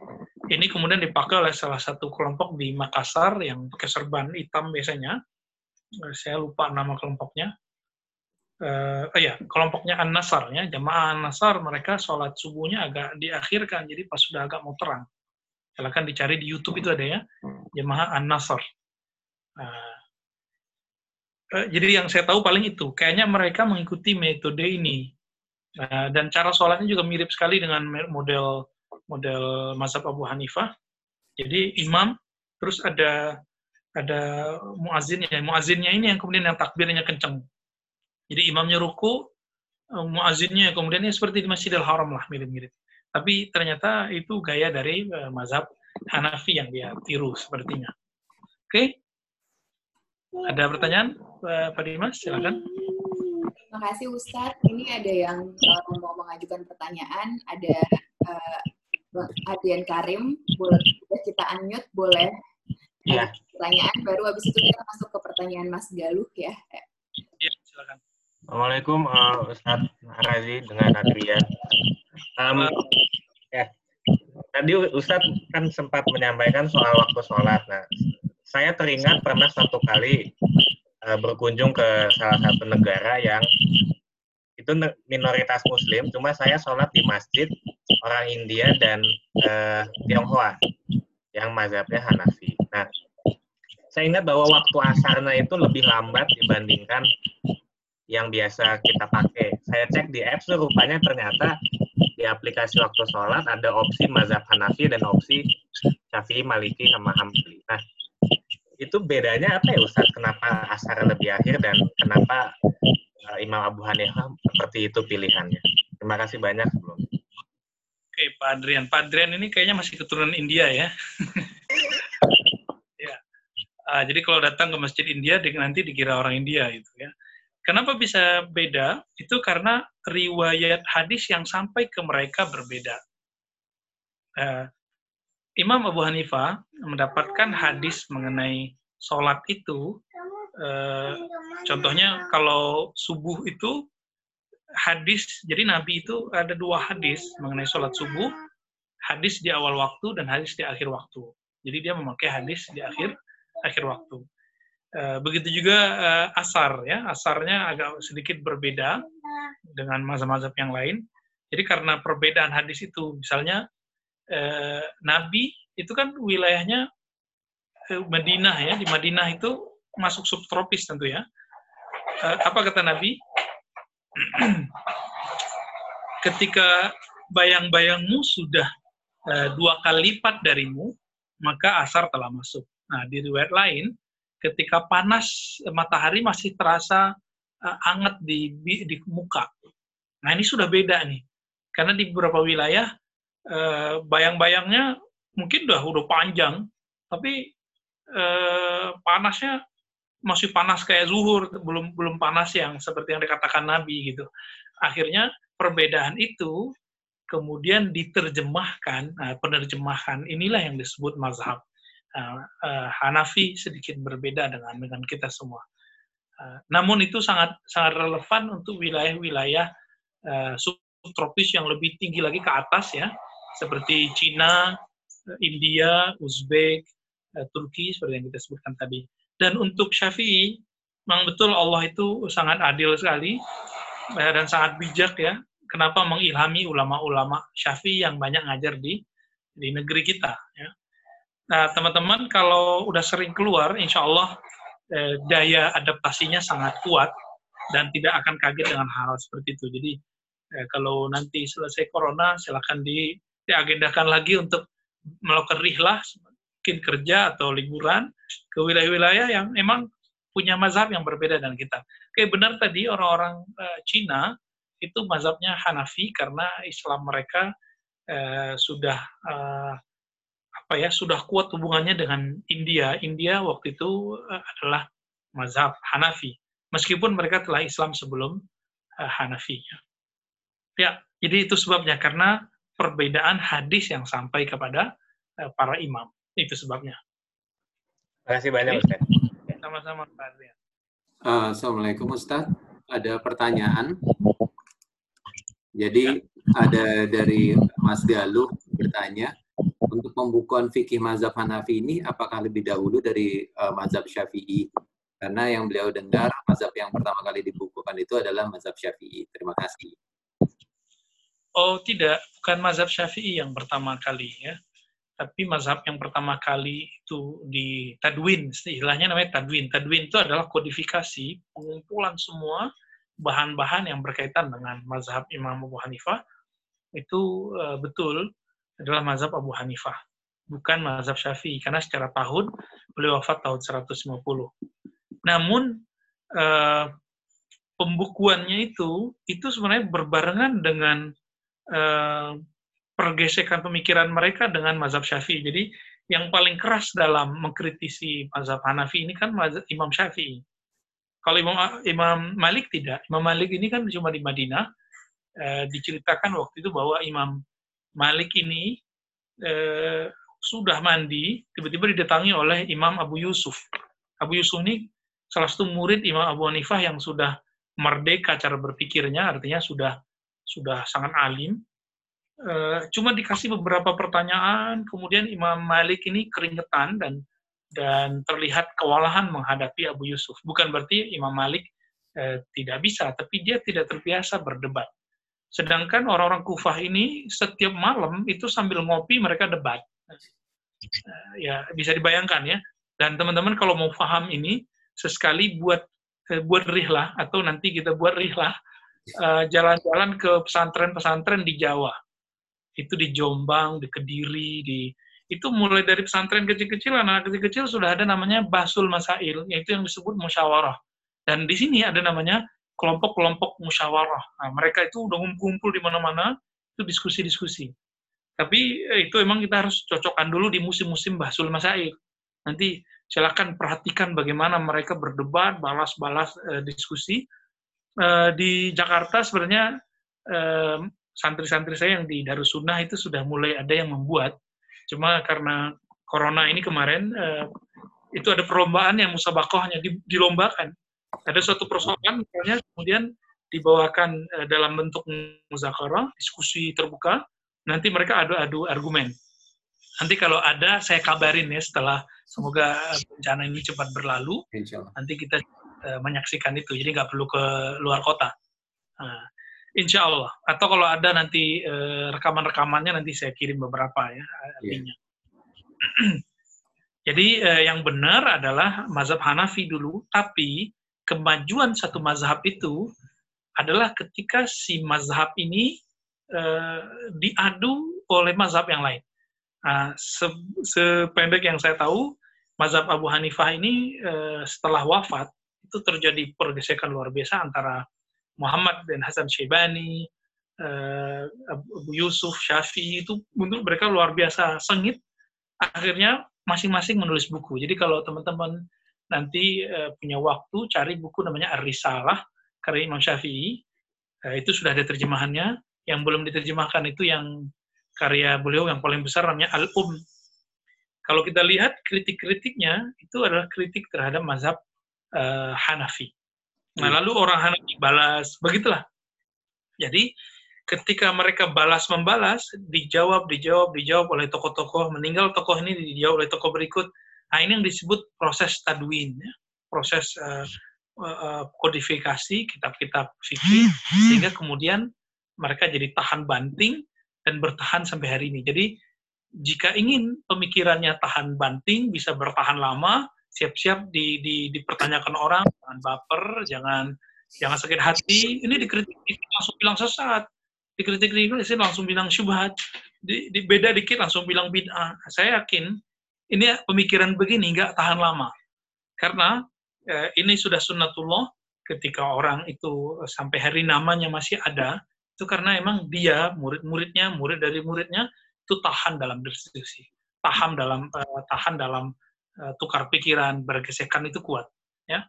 ini kemudian dipakai oleh salah satu kelompok di Makassar yang pakai serban hitam biasanya saya lupa nama kelompoknya. Uh, oh ya, kelompoknya An-Nasar ya, jamaah An-Nasar mereka sholat subuhnya agak diakhirkan, jadi pas sudah agak mau terang. Silakan dicari di YouTube itu ada ya, jamaah An-Nasar. Uh, uh, jadi yang saya tahu paling itu, kayaknya mereka mengikuti metode ini. Uh, dan cara sholatnya juga mirip sekali dengan model model mazhab Abu Hanifah. Jadi imam, terus ada ada muazinnya. Muazinnya ini yang kemudian yang takbirnya kenceng. Jadi imamnya ruku, eh, muazinnya kemudian ini seperti di Masjidil Haram lah mirip-mirip. Tapi ternyata itu gaya dari uh, mazhab Hanafi yang dia tiru sepertinya. Oke? Okay? Ada pertanyaan, Pak Dimas? Silakan. Terima kasih Ustadz. Ini ada yang uh, mau mengajukan pertanyaan. Ada uh, Adrian Karim, boleh kita unmute, boleh Iya. Pertanyaan baru habis itu kita masuk ke pertanyaan Mas Galuh ya. Iya, silakan. Assalamualaikum uh, Ustaz Razi dengan Adrian. Um, ya, tadi Ustadz kan sempat menyampaikan soal waktu sholat. Nah, saya teringat pernah satu kali uh, berkunjung ke salah satu negara yang itu minoritas Muslim, cuma saya sholat di masjid orang India dan uh, Tionghoa yang mazhabnya Hanafi. Nah, saya ingat bahwa waktu asarnya itu lebih lambat dibandingkan yang biasa kita pakai. Saya cek di apps rupanya ternyata di aplikasi waktu sholat ada opsi mazhab Hanafi dan opsi Syafi'i, Maliki, sama Hambali. Nah, itu bedanya apa ya Ustaz? Kenapa asar lebih akhir dan kenapa uh, Imam Abu Hanifah seperti itu pilihannya? Terima kasih banyak sebelum. Oke, Pak Adrian. Pak Adrian ini kayaknya masih keturunan India ya. Uh, jadi kalau datang ke masjid India nanti dikira orang India itu ya. Kenapa bisa beda? Itu karena riwayat hadis yang sampai ke mereka berbeda. Uh, Imam Abu Hanifah mendapatkan hadis mengenai sholat itu, eh, contohnya kalau subuh itu hadis, jadi Nabi itu ada dua hadis mengenai sholat subuh, hadis di awal waktu dan hadis di akhir waktu. Jadi dia memakai hadis di akhir akhir waktu. Eh, begitu juga eh, asar ya, asarnya agak sedikit berbeda dengan mazhab-mazhab yang lain. Jadi karena perbedaan hadis itu, misalnya eh, Nabi itu kan wilayahnya eh, Madinah ya, di Madinah itu masuk subtropis tentu ya. Eh, apa kata Nabi? Ketika bayang-bayangmu sudah eh, dua kali lipat darimu, maka asar telah masuk. Nah, di riwayat lain, ketika panas matahari masih terasa uh, hangat di, di muka. Nah, ini sudah beda nih. Karena di beberapa wilayah Eh, bayang-bayangnya mungkin udah udah panjang, tapi eh, panasnya masih panas kayak zuhur, belum belum panas yang seperti yang dikatakan Nabi gitu. Akhirnya perbedaan itu kemudian diterjemahkan, nah, penerjemahan inilah yang disebut mazhab. Uh, uh, Hanafi sedikit berbeda dengan dengan kita semua. Uh, namun itu sangat sangat relevan untuk wilayah-wilayah subtropis yang lebih tinggi lagi ke atas ya, seperti Cina, India, Uzbek, eh, Turki seperti yang kita sebutkan tadi. Dan untuk Syafi'i, memang betul Allah itu sangat adil sekali eh, dan sangat bijak ya. Kenapa mengilhami ulama-ulama Syafi'i yang banyak ngajar di di negeri kita ya. Nah, teman-teman kalau udah sering keluar, insya Allah eh, daya adaptasinya sangat kuat dan tidak akan kaget dengan hal, seperti itu. Jadi eh, kalau nanti selesai corona, silahkan di diagendakan lagi untuk melakukan rihlah, mungkin kerja atau liburan ke wilayah-wilayah yang memang punya mazhab yang berbeda dengan kita. Oke, benar tadi orang-orang uh, Cina itu mazhabnya Hanafi karena Islam mereka uh, sudah uh, apa ya sudah kuat hubungannya dengan India. India waktu itu adalah mazhab Hanafi, meskipun mereka telah Islam sebelum uh, Hanafi. Ya, jadi itu sebabnya karena perbedaan hadis yang sampai kepada uh, para imam. Itu sebabnya. Terima kasih banyak, Ustaz. Sama-sama, Pak Adrian. Uh, Assalamualaikum, Ustaz. Ada pertanyaan. Jadi, ada dari Mas Galuh bertanya, untuk pembukuan fikih mazhab Hanafi ini, apakah lebih dahulu dari uh, mazhab Syafi'i? Karena yang beliau dengar, mazhab yang pertama kali dibukukan itu adalah mazhab Syafi'i. Terima kasih. Oh tidak, bukan mazhab syafi'i yang pertama kali ya. Tapi mazhab yang pertama kali itu di tadwin, istilahnya namanya tadwin. Tadwin itu adalah kodifikasi, pengumpulan semua bahan-bahan yang berkaitan dengan mazhab Imam Abu Hanifah. Itu uh, betul adalah mazhab Abu Hanifah. Bukan mazhab syafi'i, karena secara tahun beliau wafat tahun 150. Namun, uh, pembukuannya itu, itu sebenarnya berbarengan dengan Eh, pergesekan pemikiran mereka dengan mazhab Syafi'i. Jadi yang paling keras dalam mengkritisi mazhab Hanafi ini kan mazhab Imam Syafi'i. Kalau Imam, Imam Malik tidak. Imam Malik ini kan cuma di Madinah. E, diceritakan waktu itu bahwa Imam Malik ini e, sudah mandi, tiba-tiba didatangi oleh Imam Abu Yusuf. Abu Yusuf ini salah satu murid Imam Abu Hanifah yang sudah merdeka cara berpikirnya, artinya sudah sudah sangat alim. Uh, cuma dikasih beberapa pertanyaan, kemudian Imam Malik ini keringetan dan dan terlihat kewalahan menghadapi Abu Yusuf. Bukan berarti Imam Malik uh, tidak bisa, tapi dia tidak terbiasa berdebat. Sedangkan orang-orang Kufah ini setiap malam itu sambil ngopi mereka debat. Uh, ya bisa dibayangkan ya. Dan teman-teman kalau mau paham ini, sesekali buat buat rihlah atau nanti kita buat rihlah Eh, jalan-jalan uh, ke pesantren-pesantren di Jawa. Itu di Jombang, di Kediri, di itu mulai dari pesantren kecil-kecil, anak kecil-kecil sudah ada namanya basul masail, yaitu yang disebut musyawarah. Dan di sini ada namanya kelompok-kelompok musyawarah. Nah, mereka itu udah ngumpul-ngumpul di mana-mana, itu diskusi-diskusi. Tapi eh, itu emang kita harus cocokkan dulu di musim-musim basul masail. Nanti silakan perhatikan bagaimana mereka berdebat, balas-balas eh, diskusi, Eh, di Jakarta sebenarnya santri santri-santri saya yang di Darussunnah itu sudah mulai ada yang membuat. Cuma karena corona ini kemarin uh, itu ada perlombaan yang musabakohnya dilombakan. Ada suatu persoalan misalnya kemudian dibawakan uh, dalam bentuk muzakarah, diskusi terbuka, nanti mereka adu-adu argumen. Nanti kalau ada saya kabarin ya setelah semoga bencana ini cepat berlalu. Nanti kita uh, menyaksikan itu, jadi nggak perlu ke luar kota. Nah, insya Allah. Atau kalau ada nanti uh, rekaman-rekamannya nanti saya kirim beberapa ya artinya. Yeah. jadi uh, yang benar adalah mazhab Hanafi dulu, tapi kemajuan satu mazhab itu adalah ketika si mazhab ini uh, diadu oleh mazhab yang lain. Nah, se sependek yang saya tahu, mazhab Abu Hanifah ini uh, setelah wafat itu terjadi pergesekan luar biasa antara Muhammad dan Hasan Syaibani, uh, Abu Yusuf, Syafi'i itu untuk mereka luar biasa sengit. Akhirnya masing-masing menulis buku. Jadi kalau teman-teman nanti uh, punya waktu cari buku namanya Ar-Risalah karya Imam Syafi'i, uh, itu sudah ada terjemahannya. Yang belum diterjemahkan itu yang karya beliau yang paling besar namanya Al-Um. Kalau kita lihat kritik-kritiknya itu adalah kritik terhadap mazhab uh, Hanafi. Nah, hmm. lalu orang Hanafi balas, begitulah. Jadi ketika mereka balas membalas, dijawab, dijawab, dijawab oleh tokoh-tokoh, meninggal tokoh ini dijawab oleh tokoh berikut. Nah, ini yang disebut proses tadwin, ya. proses uh, uh, kodifikasi kitab-kitab fikih, sehingga kemudian mereka jadi tahan banting dan bertahan sampai hari ini. Jadi jika ingin pemikirannya tahan banting, bisa bertahan lama, siap-siap di, di, dipertanyakan orang, jangan baper, jangan jangan sakit hati. Ini dikritik langsung bilang sesat, dikritik dikritik langsung bilang syubhat, di, di, beda dikit langsung bilang bid'ah. Saya yakin ini pemikiran begini nggak tahan lama, karena eh, ini sudah sunnatullah ketika orang itu sampai hari namanya masih ada, itu karena emang dia murid-muridnya murid dari muridnya itu tahan dalam diskusi tahan dalam uh, tahan dalam tukar pikiran bergesekan itu kuat ya.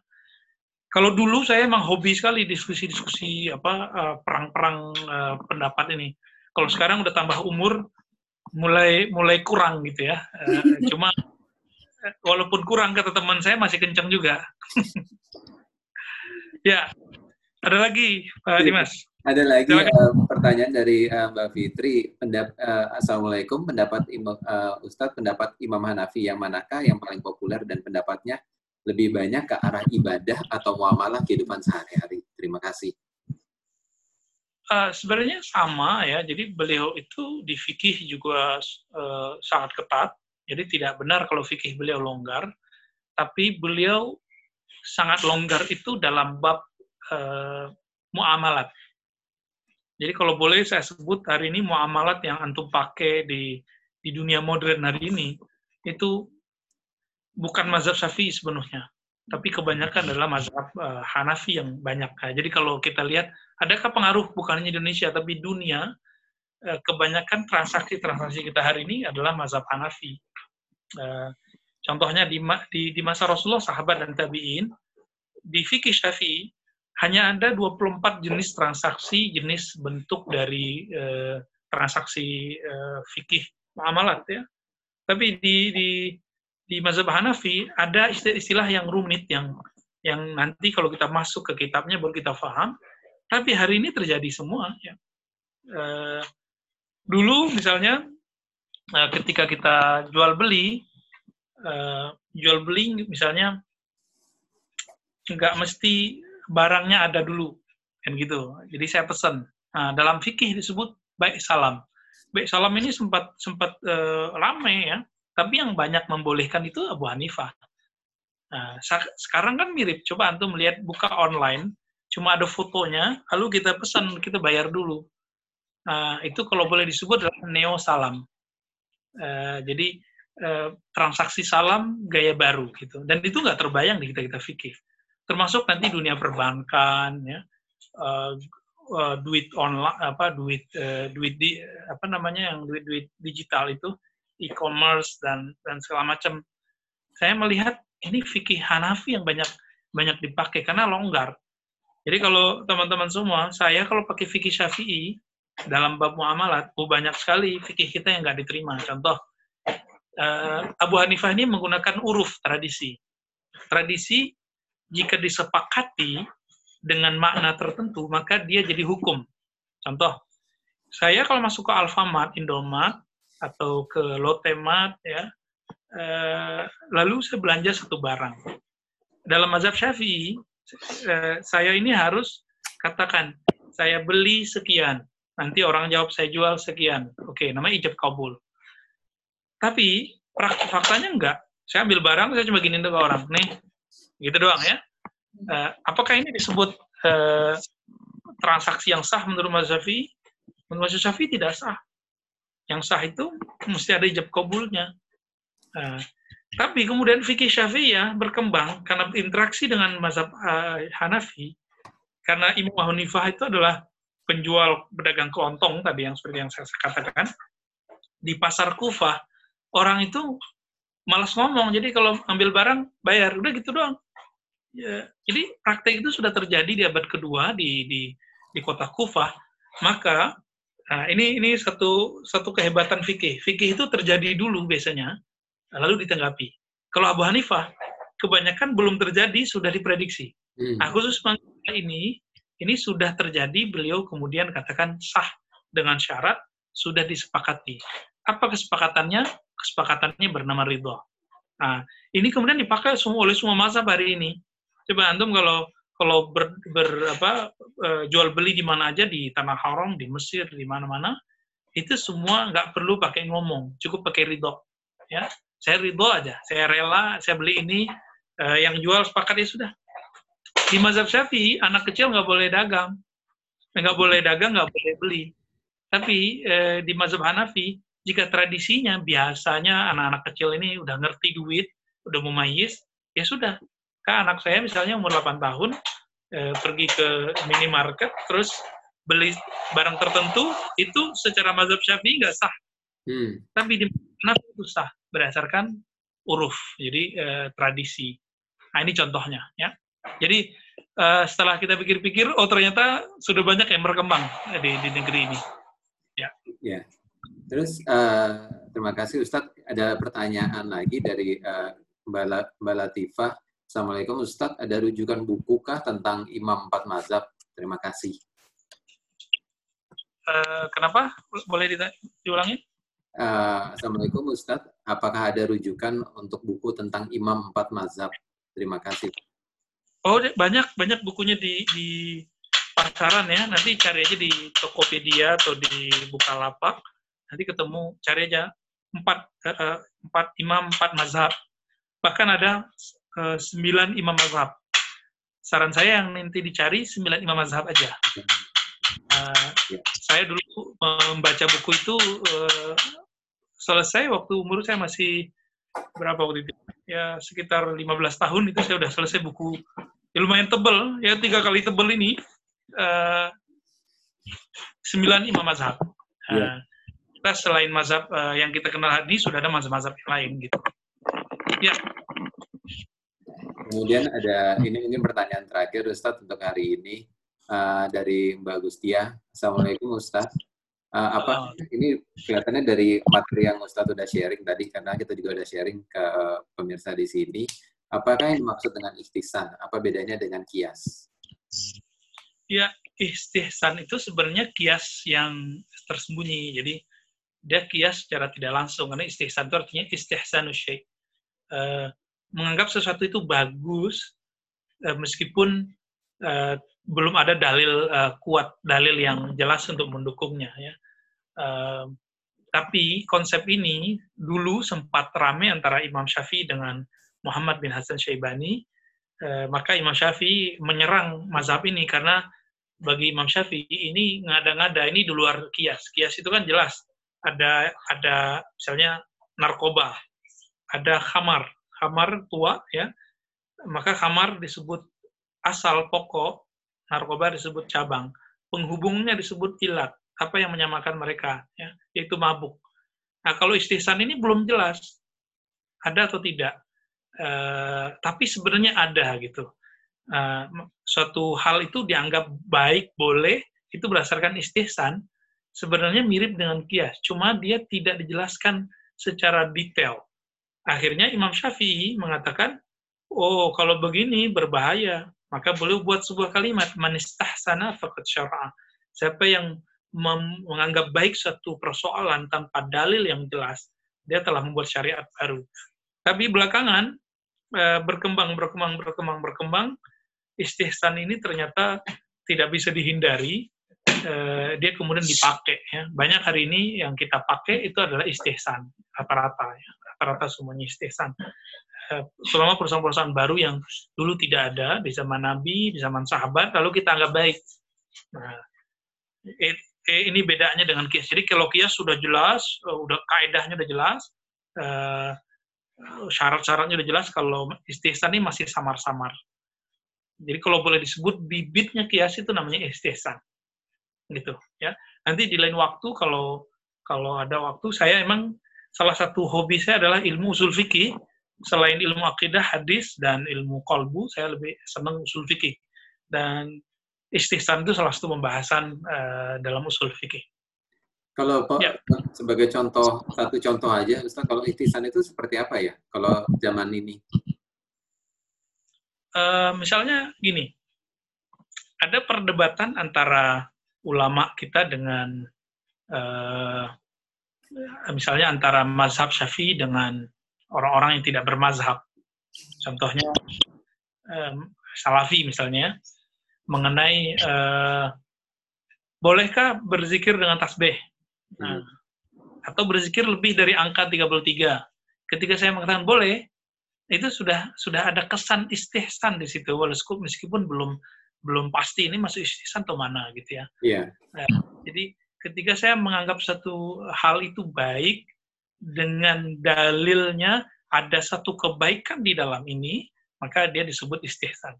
Kalau dulu saya emang hobi sekali diskusi-diskusi apa uh, perang-perang uh, pendapat ini. Kalau sekarang udah tambah umur mulai mulai kurang gitu ya. Cuma walaupun kurang kata teman saya masih kencang juga. Ya ada lagi Pak Dimas ada lagi uh, pertanyaan dari uh, Mbak Fitri. Pendap, uh, Assalamualaikum. Pendapat uh, Ustadz, pendapat Imam Hanafi yang manakah yang paling populer dan pendapatnya lebih banyak ke arah ibadah atau muamalah kehidupan sehari-hari? Terima kasih. Uh, sebenarnya sama ya. Jadi beliau itu di fikih juga uh, sangat ketat. Jadi tidak benar kalau fikih beliau longgar. Tapi beliau sangat longgar itu dalam bab uh, muamalat jadi kalau boleh saya sebut hari ini muamalat yang antum pakai di di dunia modern hari ini itu bukan mazhab Syafi'i sepenuhnya, tapi kebanyakan adalah mazhab uh, Hanafi yang banyak. Nah, jadi kalau kita lihat adakah pengaruh bukan hanya Indonesia tapi dunia uh, kebanyakan transaksi-transaksi kita hari ini adalah mazhab Hanafi. Uh, contohnya di, di di masa Rasulullah sahabat dan tabi'in di fikih Syafi'i hanya ada 24 jenis transaksi, jenis bentuk dari eh, transaksi eh, fikih muamalat ya. Tapi di di di mazhab Hanafi ada istilah-istilah yang rumit yang yang nanti kalau kita masuk ke kitabnya baru kita paham. Tapi hari ini terjadi semua ya. Eh, dulu misalnya eh, ketika kita jual beli eh, jual beli misalnya nggak mesti barangnya ada dulu kan gitu. Jadi saya pesan nah, dalam fikih disebut baik salam. Baik salam ini sempat sempat uh, rame ya. Tapi yang banyak membolehkan itu Abu Hanifah. Nah sekarang kan mirip. Coba antum melihat buka online cuma ada fotonya lalu kita pesan kita bayar dulu. Nah itu kalau boleh disebut adalah neo salam. Uh, jadi uh, transaksi salam gaya baru gitu. Dan itu nggak terbayang di kita kita fikih termasuk nanti dunia perbankan ya. Uh, uh, duit online apa duit uh, duit di apa namanya yang duit duit digital itu e-commerce dan dan segala macam. Saya melihat ini fikih Hanafi yang banyak banyak dipakai karena longgar. Jadi kalau teman-teman semua saya kalau pakai fikih Syafi'i dalam bab muamalat oh banyak sekali fikih kita yang nggak diterima. Contoh uh, Abu Hanifah ini menggunakan uruf tradisi. Tradisi jika disepakati dengan makna tertentu, maka dia jadi hukum. Contoh, saya kalau masuk ke Alfamart, Indomaret, atau ke Lotemat, ya, uh, lalu saya belanja satu barang. Dalam mazhab Syafi'i, uh, saya ini harus katakan, saya beli sekian. Nanti orang jawab, saya jual sekian. Oke, namanya ijab kabul. Tapi praktik faktanya enggak. Saya ambil barang, saya cuma gini ke orang. Nih, gitu doang ya. Uh, apakah ini disebut uh, transaksi yang sah menurut Syafi'i? Menurut Syafi'i tidak sah. Yang sah itu mesti ada ijab kabulnya. Uh, tapi kemudian fikih Syafi'i ya berkembang karena interaksi dengan mazhab uh, Hanafi. Karena Imam Hanifah itu adalah penjual pedagang kelontong tadi yang seperti yang saya katakan di pasar Kufah orang itu malas ngomong. Jadi kalau ambil barang bayar, udah gitu doang. Ya, jadi praktek itu sudah terjadi di abad kedua di di di kota Kufah. Maka nah ini ini satu satu kehebatan fikih. Fikih itu terjadi dulu biasanya, lalu ditanggapi. Kalau Abu Hanifah kebanyakan belum terjadi sudah diprediksi. Hmm. Nah, khusus ini ini sudah terjadi beliau kemudian katakan sah dengan syarat sudah disepakati. Apa kesepakatannya? kesepakatannya bernama ridho. Nah, ini kemudian dipakai semua oleh semua masa hari ini. Coba antum kalau kalau ber, ber apa uh, jual beli di mana aja di tanah haram, di Mesir, di mana-mana, itu semua nggak perlu pakai ngomong, cukup pakai ridho. Ya, saya ridho aja, saya rela, saya beli ini, uh, yang jual sepakat ya sudah. Di mazhab Syafi'i, anak kecil nggak boleh dagang, nggak boleh dagang, nggak boleh beli. Tapi eh, di mazhab Hanafi, jika tradisinya biasanya anak-anak kecil ini udah ngerti duit, udah mumayyiz, ya sudah. Kan anak saya misalnya umur 8 tahun, eh, pergi ke minimarket, terus beli barang tertentu, itu secara mazhab syafi'i nggak sah. Hmm. Tapi di mana itu sah, berdasarkan uruf, jadi eh, tradisi. Nah ini contohnya. ya. Jadi eh, setelah kita pikir-pikir, oh ternyata sudah banyak yang berkembang di, di negeri ini. Ya. ya. Terus uh, terima kasih Ustadz. Ada pertanyaan lagi dari uh, Mbak, Mbak Latifah. Assalamualaikum Ustadz. Ada rujukan buku kah tentang Imam Empat Mazhab? Terima kasih. Uh, kenapa? Boleh diulangi? Uh, Assalamualaikum Ustadz. Apakah ada rujukan untuk buku tentang Imam Empat Mazhab? Terima kasih. Oh, banyak banyak bukunya di, di pasaran ya. Nanti cari aja di Tokopedia atau di Bukalapak nanti ketemu cari aja empat uh, empat imam empat mazhab bahkan ada uh, sembilan imam mazhab. Saran saya yang nanti dicari sembilan imam mazhab aja. Uh, saya dulu membaca buku itu uh, selesai waktu umur saya masih berapa waktu itu? Ya sekitar 15 tahun itu saya udah selesai buku. Ya lumayan tebel ya tiga kali tebel ini sembilan imam mazhab. Yeah kita selain mazhab uh, yang kita kenal hadis sudah ada mazhab-mazhab yang lain gitu. Ya. Kemudian ada ini mungkin pertanyaan terakhir Ustadz untuk hari ini uh, dari Mbak Gustia. Assalamualaikum Ustadz. Uh, apa ini kelihatannya dari materi yang Ustadz sudah sharing tadi karena kita juga sudah sharing ke pemirsa di sini. Apakah yang dimaksud dengan istihsan? Apa bedanya dengan kias? Ya, istihsan itu sebenarnya kias yang tersembunyi. Jadi dia kias secara tidak langsung karena istihsan itu artinya istihsan syai uh, menganggap sesuatu itu bagus uh, meskipun uh, belum ada dalil uh, kuat dalil yang jelas untuk mendukungnya ya. Uh, tapi konsep ini dulu sempat ramai antara Imam Syafi'i dengan Muhammad bin Hasan Syaibani uh, maka Imam Syafi'i menyerang mazhab ini karena bagi Imam Syafi'i ini ngada-ngada ini di luar kias. Kias itu kan jelas ada ada misalnya narkoba, ada khamar, khamar tua ya, maka khamar disebut asal pokok, narkoba disebut cabang, penghubungnya disebut ilat, apa yang menyamakan mereka ya, yaitu mabuk. Nah kalau istihsan ini belum jelas ada atau tidak, e, tapi sebenarnya ada gitu. E, suatu hal itu dianggap baik boleh itu berdasarkan istihsan sebenarnya mirip dengan kias, cuma dia tidak dijelaskan secara detail. Akhirnya Imam Syafi'i mengatakan, oh kalau begini berbahaya, maka beliau buat sebuah kalimat, manistahsana faqad syara'a. Siapa yang menganggap baik suatu persoalan tanpa dalil yang jelas, dia telah membuat syariat baru. Tapi belakangan eh, berkembang, berkembang, berkembang, berkembang, istihsan ini ternyata tidak bisa dihindari. Eh, dia kemudian dipakai. Ya. Banyak hari ini yang kita pakai itu adalah istihsan rata-rata, ya. Rata-rata semuanya istihsan. Eh, selama perusahaan-perusahaan baru yang dulu tidak ada di zaman Nabi, di zaman sahabat, lalu kita anggap baik. Nah, eh, ini bedanya dengan kias. Jadi kalau kias sudah jelas, udah kaidahnya udah jelas, syarat-syaratnya udah jelas. Kalau istihsan ini masih samar-samar. Jadi kalau boleh disebut bibitnya kias itu namanya istihsan, gitu ya. Nanti di lain waktu kalau kalau ada waktu saya emang salah satu hobi saya adalah ilmu usul fikih. Selain ilmu akidah, hadis dan ilmu kolbu, saya lebih senang usul fikih. Dan istihsan itu salah satu pembahasan uh, dalam usul fikih. Kalau Pak, ya. sebagai contoh, satu contoh aja, Ustaz, kalau istihsan itu seperti apa ya kalau zaman ini? Uh, misalnya gini, ada perdebatan antara ulama kita dengan uh, misalnya antara mazhab syafi'i dengan orang-orang yang tidak bermazhab. Contohnya um, salafi misalnya, mengenai uh, bolehkah berzikir dengan tasbih? Nah, atau berzikir lebih dari angka 33. Ketika saya mengatakan boleh, itu sudah sudah ada kesan istihsan di situ walaupun meskipun belum belum pasti ini masuk istihsan atau mana gitu ya. Iya. Nah, jadi ketika saya menganggap satu hal itu baik dengan dalilnya ada satu kebaikan di dalam ini, maka dia disebut istihsan.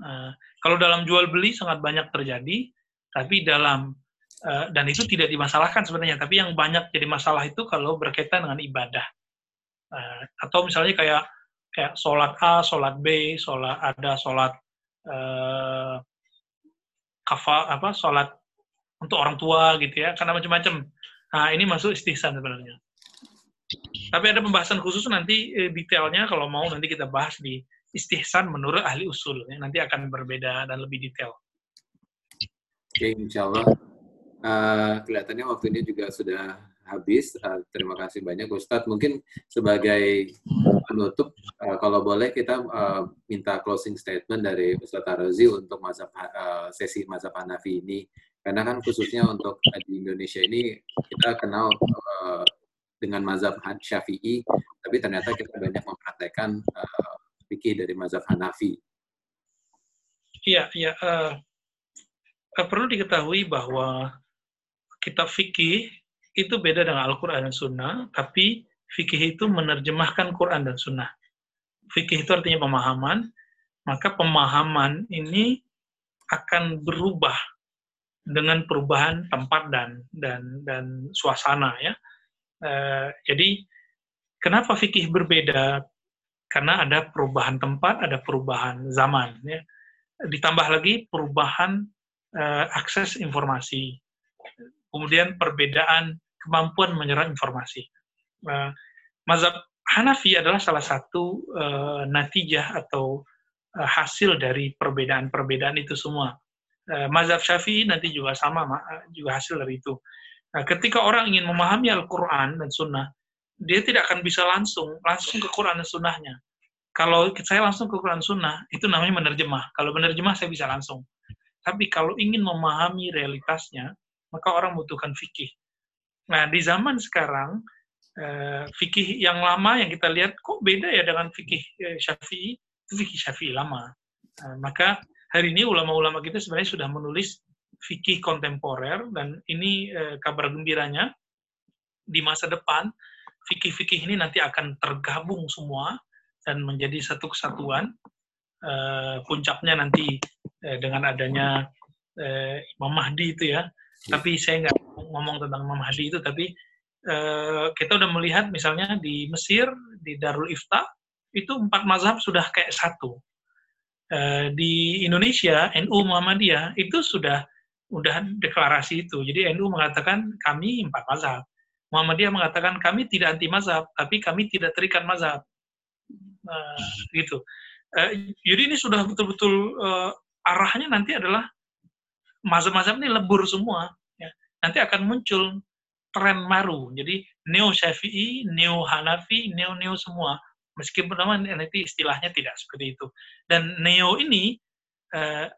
Uh, kalau dalam jual beli sangat banyak terjadi, tapi dalam uh, dan itu tidak dimasalahkan sebenarnya. Tapi yang banyak jadi masalah itu kalau berkaitan dengan ibadah. Uh, atau misalnya kayak kayak sholat A, sholat B, sholat ada sholat uh, kafa apa sholat untuk orang tua gitu ya, karena macam-macam. Nah ini masuk istihsan sebenarnya. Tapi ada pembahasan khusus nanti detailnya kalau mau nanti kita bahas di istihsan menurut ahli usul. Ya, nanti akan berbeda dan lebih detail. Oke, insya Allah. Uh, kelihatannya waktunya juga sudah habis. Uh, terima kasih banyak Ustadz. Mungkin sebagai penutup, uh, kalau boleh kita uh, minta closing statement dari Ustadz Arozi untuk masa uh, sesi masa Hanafi ini. Karena kan khususnya untuk di Indonesia ini kita kenal uh, dengan mazhab Syafi'i, tapi ternyata kita banyak mempraktekkan uh, fikih dari mazhab Hanafi. Iya. Uh, uh, perlu diketahui bahwa kitab fikih itu beda dengan Al-Quran dan Sunnah, tapi fikih itu menerjemahkan Quran dan Sunnah. Fikih itu artinya pemahaman, maka pemahaman ini akan berubah dengan perubahan tempat dan dan dan suasana ya. Uh, jadi kenapa fikih berbeda? karena ada perubahan tempat, ada perubahan zaman. Ya. Ditambah lagi perubahan uh, akses informasi, kemudian perbedaan kemampuan menyerap informasi. Uh, mazhab Hanafi adalah salah satu uh, natijah atau uh, hasil dari perbedaan-perbedaan itu semua. Uh, mazhab Syafi'i nanti juga sama, juga hasil dari itu. Nah, ketika orang ingin memahami Al-Quran dan Sunnah, dia tidak akan bisa langsung langsung ke Quran dan Sunnahnya. Kalau saya langsung ke Quran Sunnah, itu namanya menerjemah. Kalau menerjemah saya bisa langsung. Tapi kalau ingin memahami realitasnya, maka orang membutuhkan fikih. Nah, di zaman sekarang, eh, fikih yang lama yang kita lihat, kok beda ya dengan fikih eh, syafi'i? Fikih syafi'i lama. Nah, maka hari ini ulama-ulama kita sebenarnya sudah menulis fikih kontemporer, dan ini eh, kabar gembiranya, di masa depan fikih-fikih ini nanti akan tergabung semua dan menjadi satu kesatuan. Uh, puncaknya nanti uh, dengan adanya uh, Imam Mahdi itu ya. Tapi saya nggak ngomong tentang Imam Mahdi itu, tapi uh, kita udah melihat misalnya di Mesir, di Darul Ifta, itu empat mazhab sudah kayak satu. Uh, di Indonesia, NU Muhammadiyah itu sudah udah deklarasi itu. Jadi NU mengatakan kami empat mazhab. Muhammadiyah mengatakan kami tidak anti mazhab, tapi kami tidak terikat mazhab. Nah, gitu. Uh, jadi ini sudah betul-betul arahnya nanti adalah mazhab-mazhab ini lebur semua. Ya. Nanti akan muncul tren baru. Jadi neo Syafi'i, neo Hanafi, neo neo semua. Meskipun nanti istilahnya tidak seperti itu. Dan neo ini uh,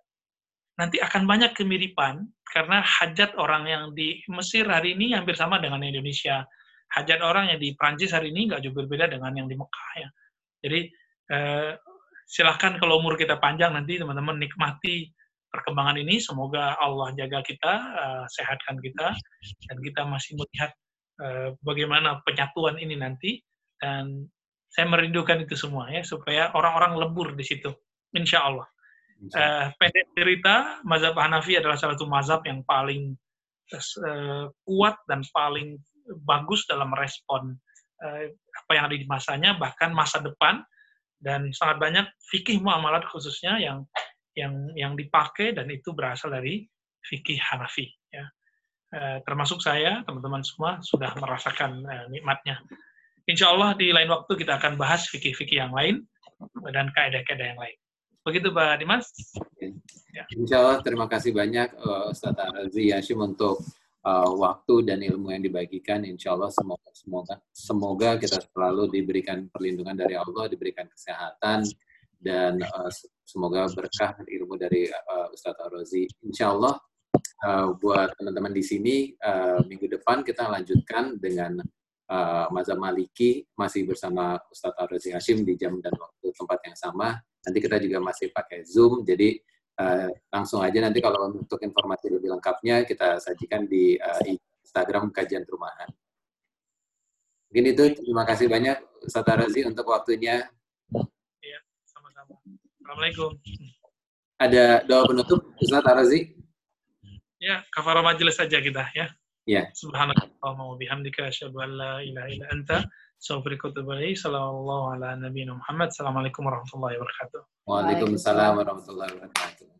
nanti akan banyak kemiripan karena hajat orang yang di Mesir hari ini hampir sama dengan Indonesia. Hajat orang yang di Prancis hari ini nggak jauh berbeda dengan yang di Mekah ya. Jadi eh, silahkan kalau umur kita panjang nanti teman-teman nikmati perkembangan ini. Semoga Allah jaga kita, eh, sehatkan kita, dan kita masih melihat eh, bagaimana penyatuan ini nanti. Dan saya merindukan itu semua ya supaya orang-orang lebur di situ, insya Allah. Uh, pendek cerita, mazhab Hanafi adalah salah satu mazhab yang paling uh, kuat dan paling bagus dalam respon uh, apa yang ada di masanya, bahkan masa depan, dan sangat banyak fikih muamalat khususnya yang yang yang dipakai dan itu berasal dari fikih Hanafi. Ya. Uh, termasuk saya, teman-teman semua sudah merasakan uh, nikmatnya. Insya Allah di lain waktu kita akan bahas fikih-fikih yang lain dan kaidah-kaidah yang lain. Begitu Pak Dimas. Ya. Insya Allah terima kasih banyak uh, Ustaz Arazi Yashim untuk uh, waktu dan ilmu yang dibagikan. Insya Allah semoga semoga semoga kita selalu diberikan perlindungan dari Allah, diberikan kesehatan dan uh, semoga berkah ilmu dari uh, Ustaz Arazi. Insya Allah uh, buat teman-teman di sini uh, minggu depan kita lanjutkan dengan uh, Mazhab Maliki masih bersama Ustaz Arazi Hashim di jam dan waktu tempat yang sama Nanti kita juga masih pakai Zoom, jadi uh, langsung aja nanti kalau untuk informasi lebih lengkapnya kita sajikan di uh, Instagram Kajian Rumahan. Mungkin itu, terima kasih banyak Ustaz Razi untuk waktunya. Iya, sama-sama. Assalamualaikum. Ada doa penutup Ustaz Razi? Ya, kafarah majelis saja kita ya. Ya. Subhanakallahumma wa bihamdika asyhadu an la ilaha illa anta Assalamualaikum warahmatullahi wabarakatuh. Waalaikumsalam warahmatullahi wabarakatuh.